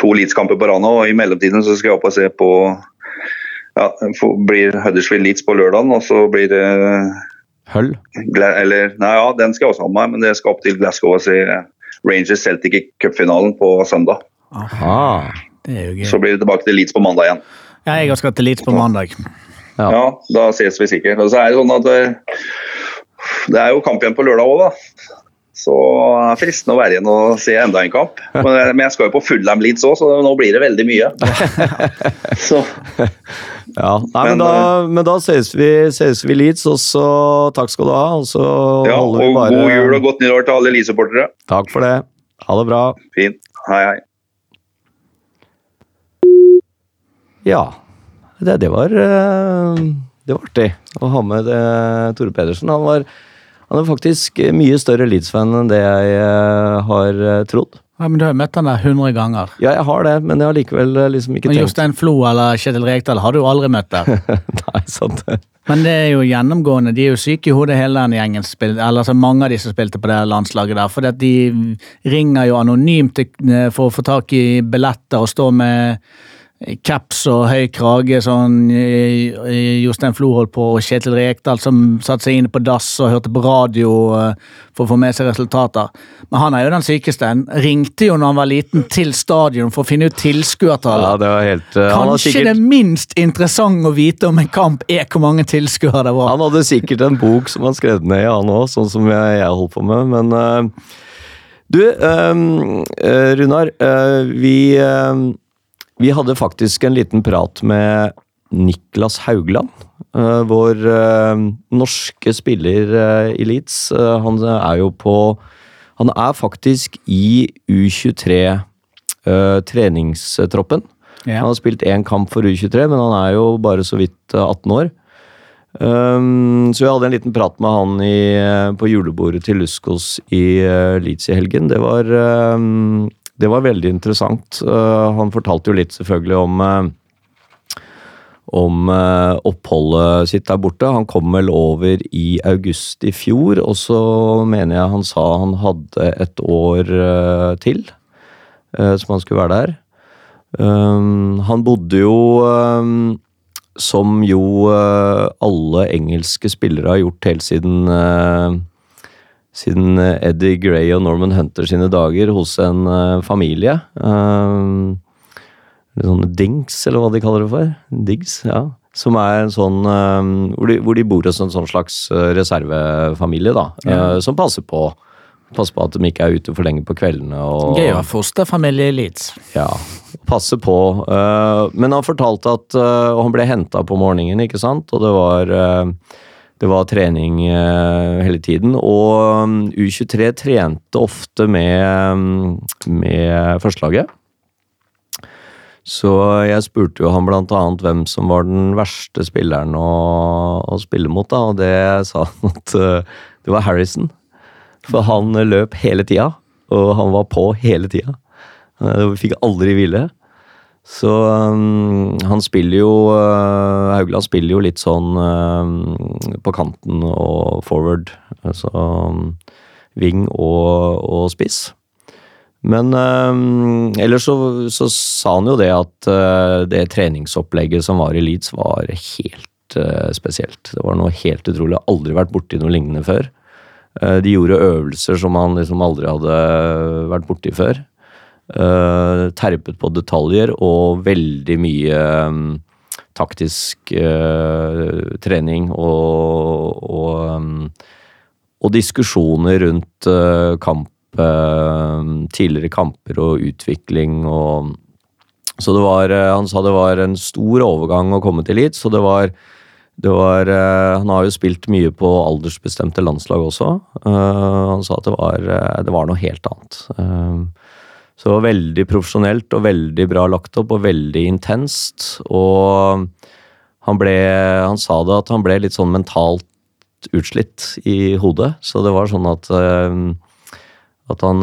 to Leeds-kamper på rad nå, og i mellomtiden så skal jeg opp og se på ja, blir Huddersfield Leeds på lørdagen, og så blir det. Gla eller, nei, ja, den skal jeg også ha med meg, men det skal opp til Glasgow og se Rangers Celtic i cupfinalen på søndag. Aha. Det er jo gøy. Så blir det tilbake til Leeds på mandag igjen. Ja, jeg skal til Leeds på mandag. Ja. Ja, Da ses vi sikkert. Og så er det sånn at eh, det er jo kamp igjen på lørdag òg, da. Så det er fristende å være igjen og se enda en kamp. Men, eh, jeg skal jo på Fullham Leeds òg, så nå blir det veldig mye. Så Ja, Nei, men, Men, da, men da ses vi, ses vi Leeds, og så takk skal du ha. Og så ja, holder vi bare god jul og godt nyttår til alle Leeds-supportere. Takk for det. Ha det bra. Fint. Hei, hei. Ja, det, det var eh, Det var artig å ha med det, Tore Pedersen. Han, var, han er faktisk mye større Leeds-fan enn det jeg eh, har eh, trodd. Ja, men Du har møtt han der 100 ganger. Ja, jeg har det, men jeg har likevel eh, liksom ikke Men tenkt Jostein Flo eller Kjetil Rekdal har du jo aldri møtt der. Nei, sant det. Men det er jo gjennomgående. De er jo syke i hodet, hele den gjengen. spil- Eller altså mange av de som spilte på det landslaget der. For de ringer jo anonymt for å få tak i billetter og står med caps og høy krage, sånn Jostein Flo holdt på, og Kjetil Rekdal som satte seg inn på dass og hørte på radio eh, for å få med seg resultater. Men han er jo den sykeste. Han ringte jo når han var liten til stadion for å finne ut tilskuertallet. Ja, det var helt han, har Kanskje sikkert, det minst interessante å vite om en kamp er hvor mange tilskuere det var. han hadde sikkert en bok som han skrev ned han òg, sånn som jeg, jeg holdt på med, men uh, Du, eh, Runar. vi, vi hadde faktisk en liten prat med Niklas Haugland. eh, vår eh, norske spiller eh, i Leeds. Han er jo på Han er faktisk i U23 eh, treningstroppen. Ja. Han har spilt én kamp for U23, men han er jo bare så vidt eh, 18 år. Um, så jeg hadde en liten prat med han i, på julebordet til Luskos i uh, Leeds i helgen. Det var, um, det var veldig interessant. Uh, han fortalte jo litt selvfølgelig om uh, om uh, oppholdet sitt der borte. Han kom vel over i august i fjor, og så mener jeg han sa han hadde et år til som han skulle være der. Han bodde jo som jo eh, alle engelske spillere har gjort helt siden eh, siden eh, Eddie Gray og Norman Hunter sine dager hos en eh, familie. Uh, sånne dings, eller hva de kaller det for. Diggs, ja. Som er en sånn hvor, de, hvor de bor hos en sånn slags reservefamilie, da. eh, som passer på. Passer på at de ikke er ute for lenge på kveldene. Og, Gøy å ha fosterfamilie i Leeds. ja, passe på. men han fortalte at han ble henta på morgenen, ikke sant? Og det var, det var trening eh, hele tiden. Og mm, U23 trente ofte med, mm, med førstelaget. Så jeg spurte jo han blant annet hvem som var den verste spilleren å, å spille mot, da, og det sa han at eh, det var Harrison. For han løp hele tida, og han var på hele tida. Eh, Vi fikk aldri hvile. Så um, han spiller jo uh, Haugland spiller jo litt sånn uh, på kanten og forward. Altså um, wing og, og spiss. Men um, ellers så, så sa han jo det at uh, det treningsopplegget som var i Leeds, var helt uh, spesielt. Det var noe helt utrolig. Aldri vært borti noe lignende før. Uh, de gjorde øvelser som han liksom aldri hadde vært borti før. Uh, terpet på detaljer og veldig mye um, taktisk uh, trening og, og, um, og diskusjoner rundt uh, kamp, uh, tidligere kamper og utvikling og Så det var Han sa det var en stor overgang å komme til Leeds, så det var det var, han har jo spilt mye på aldersbestemte landslag også. Han sa at det var, det var noe helt annet. Så det var veldig profesjonelt og veldig bra lagt opp og veldig intenst. Og han ble Han sa det at han ble litt sånn mentalt utslitt i hodet. Så det var sånn at eh, At han,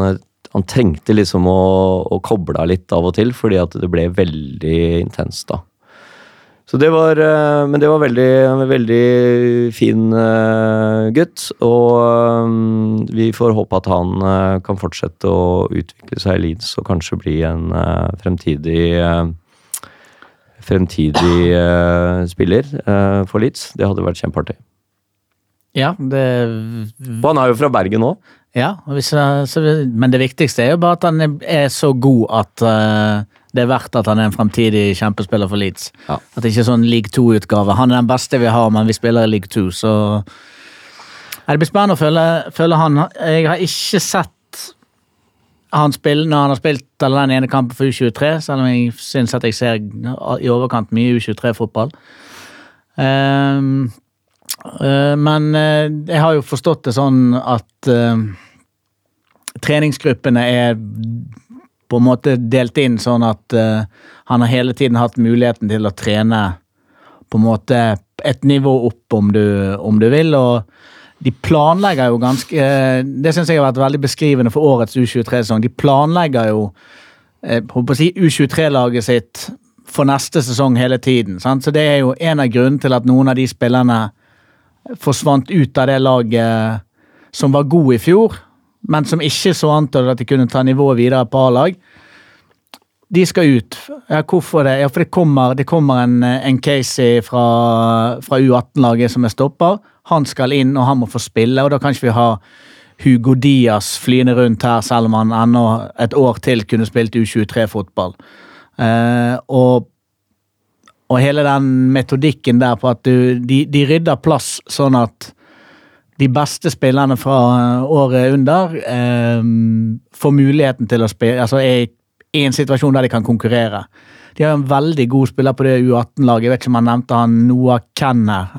han trengte liksom å, å koble av litt av og til, fordi at det ble veldig intenst da. Så det var, eh, men det var veldig, veldig fin eh, gutt, og eh, vi får håpe at han kan fortsette å utvikle seg i Leeds og kanskje bli en fremtidig fremtidig spiller for Leeds. Det hadde vært kjempeartig. Ja, det Og han er jo fra Bergen òg. Ja, men det viktigste er jo bare at han er, så god at det er verdt at han er en fremtidig kjempespiller for Leeds. Ja. At det ikke er sånn league 2-utgave. Han er den beste vi har, men vi spiller i league 2, så Det blir spennende å følge, følge han. Jeg har ikke sett han spille når han har spilt eller den ene kampen for U23, selv om jeg syns at jeg ser i overkant mye U23-fotball. Um, uh, men uh, jeg har jo forstått det sånn at uh, treningsgruppene er på en måte delt inn sånn at uh, han har hele tiden hatt muligheten til å trene på en måte et nivå opp, om du, om du vil. og de planlegger jo ganske eh, Det syns jeg har vært veldig beskrivende for årets U23-sesong. De planlegger jo eh, si U23-laget sitt for neste sesong hele tiden. Sant? Så det er jo en av grunnene til at noen av de spillerne forsvant ut av det laget som var god i fjor, men som ikke så an til at de kunne ta nivået videre på A-lag. De skal ut. Ja, hvorfor det? Ja, for det kommer, det kommer en, en Casey fra, fra U18-laget som er stopper. Han skal inn, og han må få spille, og da kan ikke vi ha Hugo Diaz flyende rundt her, selv om han ennå et år til kunne spilt U23-fotball. Eh, og, og hele den metodikken der på at du, de, de rydder plass sånn at de beste spillerne fra året under eh, får muligheten til å spille altså er i en situasjon der de kan konkurrere. De har en veldig god spiller på det U18-laget. Jeg vet ikke om han nevnte han Noah Kenner.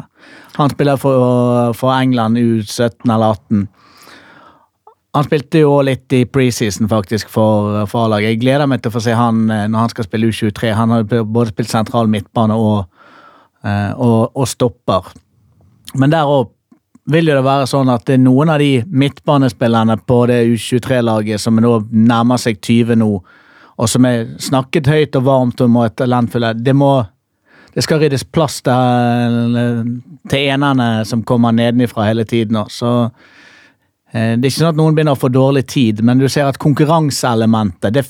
Han spiller for, for England U17 eller 18. Han spilte jo litt i preseason faktisk for, for A-laget. Jeg gleder meg til å få se han eh, når han skal spille U23. Han har både spilt sentral midtbane og, eh, og, og stopper. Men der òg vil jo det være sånn at det er noen av de midtbanespillerne på det U23-laget som nå nærmer seg 20 nå, og som er snakket høyt og varmt om og er talentfulle. Det må det skal ryddes plass til, til enerne som kommer nedenifra hele tiden. Så eh, det er ikke sånn at noen begynner å få dårlig tid, men du ser at konkurranseelementet det,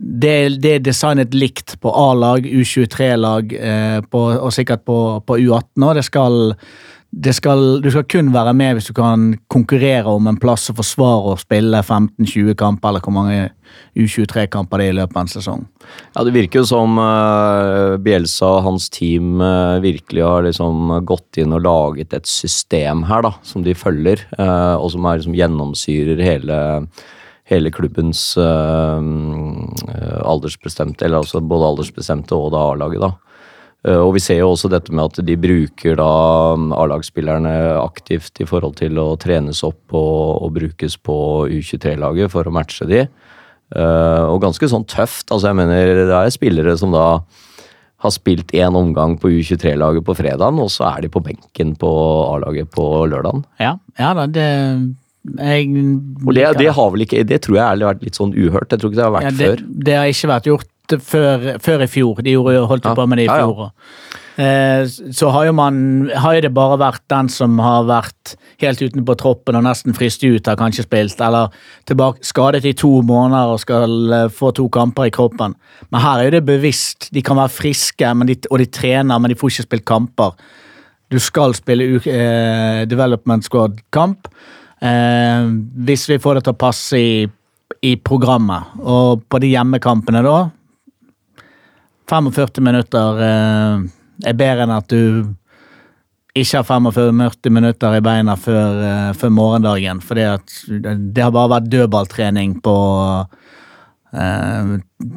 det, det er designet likt på A-lag, U23-lag eh, og sikkert på, på U18 òg. Det skal skal, du skal kun være med hvis du kan konkurrere om en plass og forsvare å spille 15-20 kamper, eller hvor mange U23-kamper det er i løpet av en sesong. Ja, Det virker jo som uh, Bjelsa og hans team uh, virkelig har liksom gått inn og laget et system her, da, som de følger, uh, og som er, liksom gjennomsyrer hele, hele klubbens eh, eh, aldersbestemte, eller altså både aldersbestemte og A-laget, da. Eh, Og vi ser jo også dette med at de bruker da A-lagsspillerne aktivt i forhold til å trenes opp og, og brukes på U23-laget for å matche de. Eh, og ganske sånn tøft. altså jeg mener Det er spillere som da har spilt én omgang på U23-laget på fredagen, og så er de på benken på A-laget på lørdagen. Ja, ja da, det jeg, Og det, det har vel ikke, det tror jeg ærlig vært litt sånn uhørt. Jeg tror ikke det har vært ja, det, før. det har ikke vært gjort før, før i fjor. De gjorde, holdt jo på med det i ja, ja. fjor. Eh, så har jo man har jo det bare vært den som har vært helt utenpå troppen og nesten fryst ut, har kanskje spilt, eller tilbake, skadet i to måneder og skal eh, få to kamper i kroppen. Men her er jo det bevisst. De kan være friske, men de, og de trener, men de får ikke spilt kamper. Du skal spille u- eh, development squad-kamp uh, hvis vi får det til å passe i, i programmet. Og på de hjemmekampene da 45 minutter eh, er bedre enn at du ikke har 45 minutter i beina før, eh, før morgendagen. For det har bare vært dødballtrening på eh,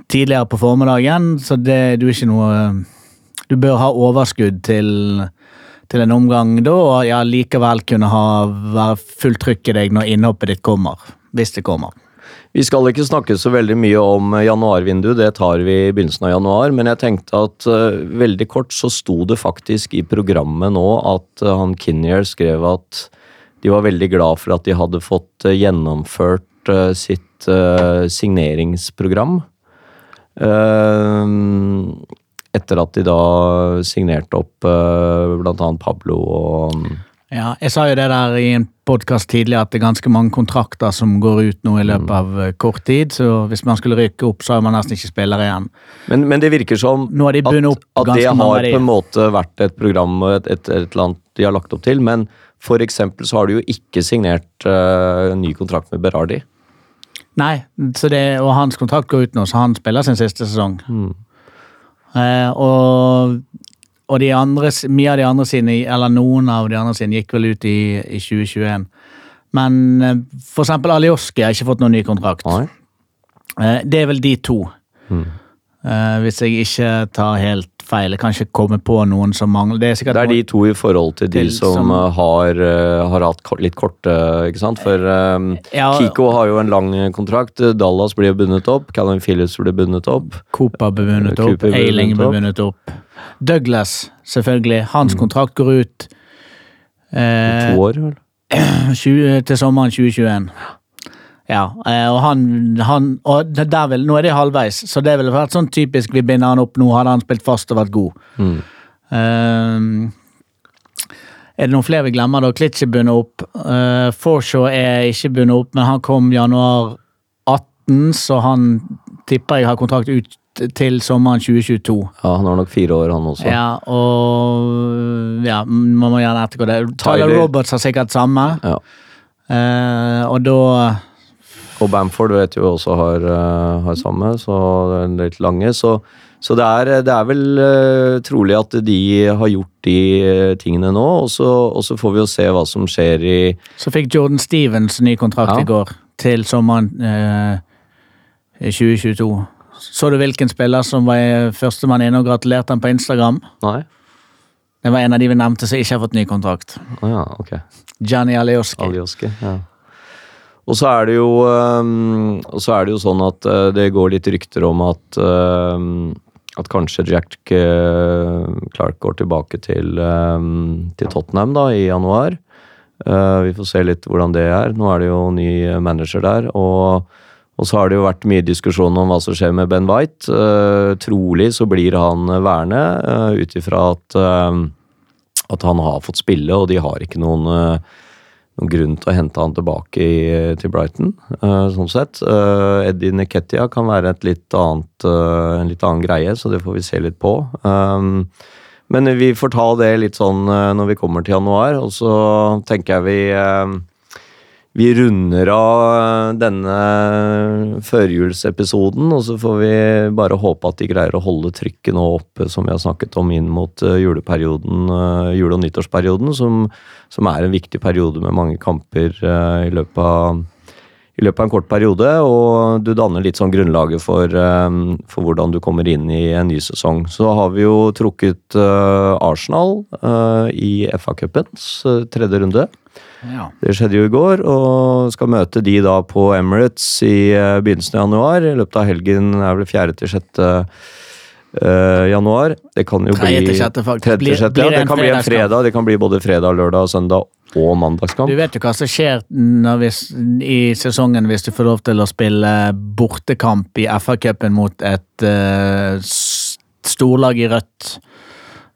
tidligere på formiddagen, så det du er ikke noe Du bør ha overskudd til, til en omgang da, og ja, likevel kunne ha være fullt i deg når innhoppet ditt kommer. Hvis det kommer. Vi skal ikke snakke så veldig mye om januarvinduet, det tar vi i begynnelsen av januar. Men jeg tenkte at uh, veldig kort så sto det faktisk i programmet nå at uh, han Kinnear skrev at de var veldig glad for at de hadde fått uh, gjennomført eh, sitt eh, signeringsprogram. Eh, etter at de da signerte opp blant annet Pablo og Ja, jeg sa jo det der i en podkast tidligere at det er ganske mange kontrakter som går ut nå i løpet Mm. av eh, kort tid, så hvis man skulle rykke opp, så har man nesten ikke spillere igjen. Men, men det virker som de at, at det har på en måte vært et program og et, et, et eller annet de har lagt opp til, men for eksempel så har de jo ikke signert uh, ny kontrakt med Berardi. Nei, så det, og hans kontrakt går ut nå, så han spiller sin siste sesong. Eh, og og de andre, mye av de andre sine, eller noen av de andre sine, gikk vel ut i, i 2021. Men eh, for eksempel Alioski har ikke fått noen ny kontrakt. Nei. Eh, det er vel de to. Mm. Eh, hvis jeg ikke tar helt feil. Jeg kan ikke komme på noen som mangler. Det er Det er de to i forhold til de Til som, som- har, har hatt litt korte, ikke sant? For Ja, Kiko har jo en lang kontrakt, Dallas blir bundet opp, Callum Phillips blir bundet opp. Cooper blir bundet opp, Eiling blir bundet bundet opp. Douglas, selvfølgelig. Hans kontrakt går ut eh, To år, vel? 20, til sommeren 2021. Ja, eh, og han, han og der vil, Nå er det halvveis, så det ville vært sånn typisk vi binder han opp nå, hadde han spilt fast og vært god. Mm. Uh, er det noen flere vi glemmer, da? Klitsch er bundet opp. Uh, Forshaw er ikke bundet opp, men han kom januar 18, så han tipper jeg har kontrakt ut til sommeren 2022. Ja, han har nok fire år, han også. Ja, og ja, man må gjerne ettergå det. Tyler, Tyler- Roberts har sikkert samme. Ja. Eh, og da Og Bamford vet jo også har, eh, har samme, så litt lange. Så, så det, er, det er vel eh, trolig at de har gjort de eh, tingene nå, og så, og så får vi jo se hva som skjer i så fikk Jordan Stevens ny kontrakt Ja. i går, til sommeren eh, 2022. Så du hvilken spiller som var førstemann inne og gratulerte han på Instagram? Nei? Det var en av de vi nevnte som ikke har fått ny kontrakt. Oh, ja, ok. Gianni Alioski. Alioski, ja. Og så er det jo Og så er det jo sånn at øh, det går litt rykter om at at kanskje Jack øh, Clark går tilbake til, til Tottenham da i januar. Eh, vi får se litt hvordan det er. Nå er det jo ny manager der. Og, og så har det jo vært mye diskusjon om hva som skjer med Ben White. Uh, trolig så blir han værende, uh, ut ifra at, uh, at han har fått spille, og de har ikke noen noen grunn til å hente han tilbake i, til Brighton, sånn sett. Eddie Neketia kan være litt annet, en litt annen greie, så det får vi se litt på. Um, men vi får ta det litt sånn når vi kommer til januar, og så tenker jeg vi vi runder av eh, denne førjulsepisoden, og så får vi bare håpe at de greier å holde trykket nå oppe, som vi har snakket om inn mot eh, juleperioden, eh, jule- og nyttårsperioden, som, som er en viktig periode med mange kamper i løpet av i løpet av en kort periode, og du danner litt sånn grunnlaget for, for hvordan du kommer inn i en ny sesong. Så har vi jo trukket Arsenal i FA-cupens tredje runde. Ja. Det skjedde jo i går, og skal møte de da på Emirates i eh, begynnelsen av januar. I løpet av helgen er vel 4. til 6. eh, januar. Det kan jo bli til sjette, faktisk. Tredje til Blir- blir ja, det kan bli en fredag. Det kan bli både fredag, lørdag, søndag og mandagskamp. Du vet jo hva som skjer vi, i sesongen hvis du får lov til å spille bortekamp i FA-cupen mot et uh, storlag i rødt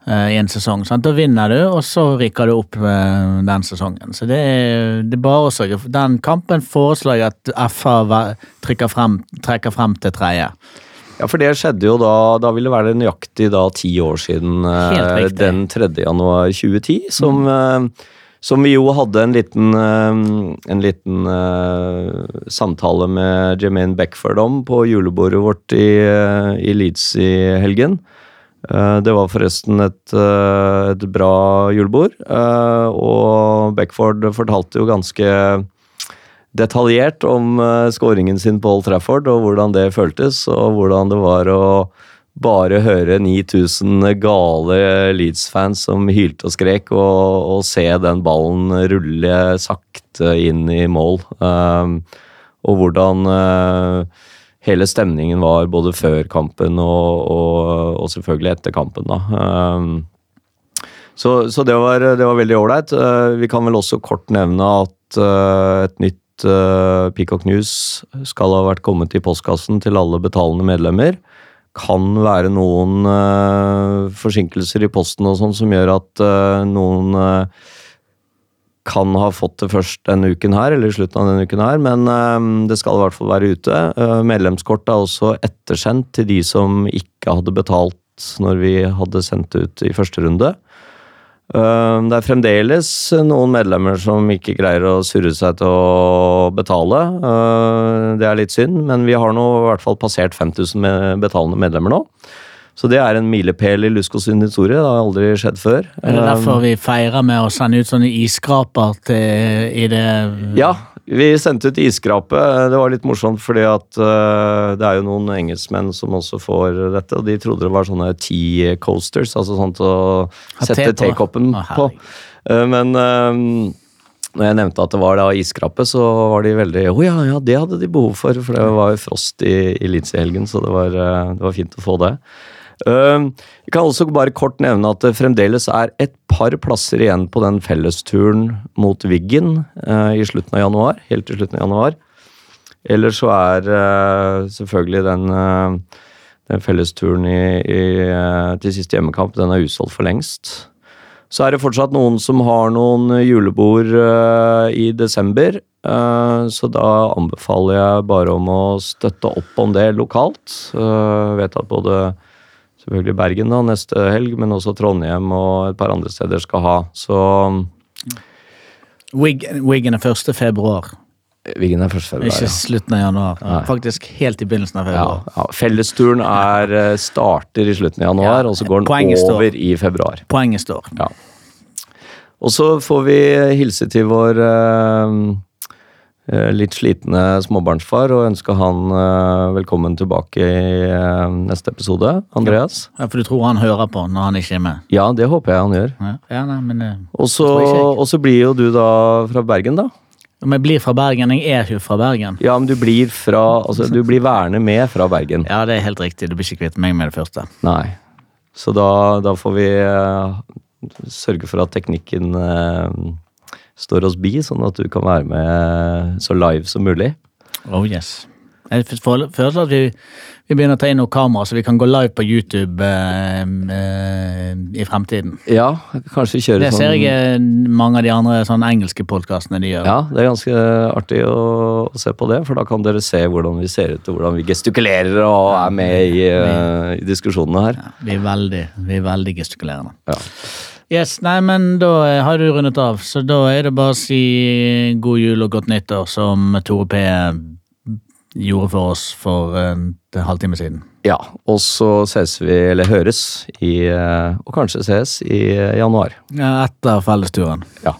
i en sesong. Sant? Da vinner du, og så rykker du opp eh, den sesongen. Så det er, det er bare å sørge for Den kampen foreslår jeg at FA ver- frem, trekker frem til tredje. Ja, for det skjedde jo da Da ville det være nøyaktig da ti år siden eh, den 3. januar 2010, som, mm. som vi jo hadde en liten, eh, en liten eh, samtale med Jermaine Beckford om på julebordet vårt i, eh, i Leeds i helgen. Eh, Det var forresten et, eh, et bra julebord, eh, og Beckford fortalte jo ganske detaljert om skåringen sin på Old Trafford, og hvordan det føltes, og hvordan det var å bare høre 9000 gale Leeds-fans som hylte og skrek, og, og se den ballen rulle sakte inn i mål. Og hvordan hele stemningen var både før kampen og, og, og selvfølgelig etter kampen. da. Um, så, så det, var, det var veldig ålreit. Uh, vi kan vel også kort nevne at uh, et nytt uh, Peacock News skal ha vært kommet i postkassen til alle betalende medlemmer. Kan være noen forsinkelser i posten og sånn som gjør at noen kan ha fått det først denne uken her, eller i slutten av denne uken her, men eh, det skal i hvert fall være ute. Medlemskortet medlemskort er også ettersendt til de som ikke hadde betalt når vi hadde sendt ut i første runde. Eh, Det er fremdeles noen medlemmer som ikke greier å surre seg til å betale. Eh, Det er litt synd, men vi har nå i hvert fall passert 5000 med betalende medlemmer nå. Så det er en milepæl i Luskos sin historie. Det har aldri skjedd før. Er det derfor vi feirer med å sende ut sånne isskraper til, i det Ja, vi sendte ut isskrape. Det var litt morsomt, fordi at uh, det er jo noen engelskmenn som også får dette, og de trodde det var sånne tea coasters, altså sånn til å sette tekoppen på. på. Eh, Men um, når jeg nevnte at det var da iskrappe, så var de veldig Å ja, ja, det hadde de behov for, for det var jo frost i, i Leeds i helgen, så det var, øh, det var fint å få det. Jeg kan også bare kort nevne at det fremdeles er et par plasser igjen på den fellesturen mot Wiggen uh, i slutten av januar. Helt til slutten av januar. Eller så er uh, selvfølgelig den, uh, den fellesturen i, i, til siste hjemmekamp den er usolgt for lengst. Så er det fortsatt noen som har noen julebord i desember. Så da anbefaler jeg bare om å støtte opp om det lokalt. Jeg vet at både selvfølgelig Bergen da, neste helg, men også Trondheim og et par andre steder skal ha. Så Wiggen er 1. februar, Wiggen er 1. februar. ikke Ja. slutten av januar. Nei. Faktisk helt i begynnelsen av februar. ja. Fellesturen er, eh, starter i slutten av januar, Ja, og så går den poenget står. over i februar. Poenget står. Ja. Og så får vi hilse til vår eh, litt slitne småbarnsfar og ønske han eh, velkommen tilbake i eh, neste episode. Andreas? Ja, for du tror han hører på når han ikke er med? Ja, det håper jeg han gjør. Ja, nei, men eh, Og så, blir jo du da fra Bergen, da. Om jeg blir fra Bergen, jeg er jo fra Bergen. Ja, men du blir fra Altså, du blir værende med fra Bergen. Ja, det er helt riktig. Du blir ikke kvitt meg med det første. Nei. Så da, da får vi eh, sørge for at teknikken eh, står oss bi, sånn at du kan være med så live som mulig. Oh yes. Jeg føler at vi, vi begynner å ta inn noe kamera, så vi kan gå live på YouTube eh, eh, i fremtiden. Ja, kanskje kjøre Det sånn ser jeg eh, mange av de andre sånn engelske podkastene de gjør. Ja, det er ganske artig å, å se på det, for da kan dere se hvordan vi ser ut, og hvordan vi gestikulerer og er med i, uh, i diskusjonene her. Vi er veldig, vi er veldig gestikulerende. Ja. Yes, nei, men da eh, har du rundet av, så da er det bare å si eh, god jul og godt nyttår, som Tore P gjorde for oss for eh, en halvtime siden. Ja, og så ses vi, eller høres, i, og kanskje ses i januar. Ja, etter fellesturen. Ja.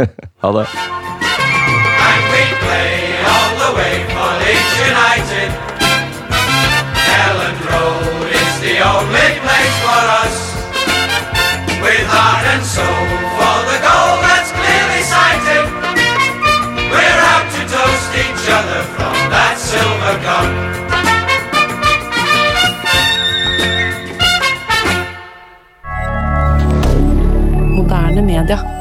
ha det. United. Ellen Road is the only place for us heart and soul for the goal that's clearly sighted. We're out to toast each other from that silver cup. Moderne media.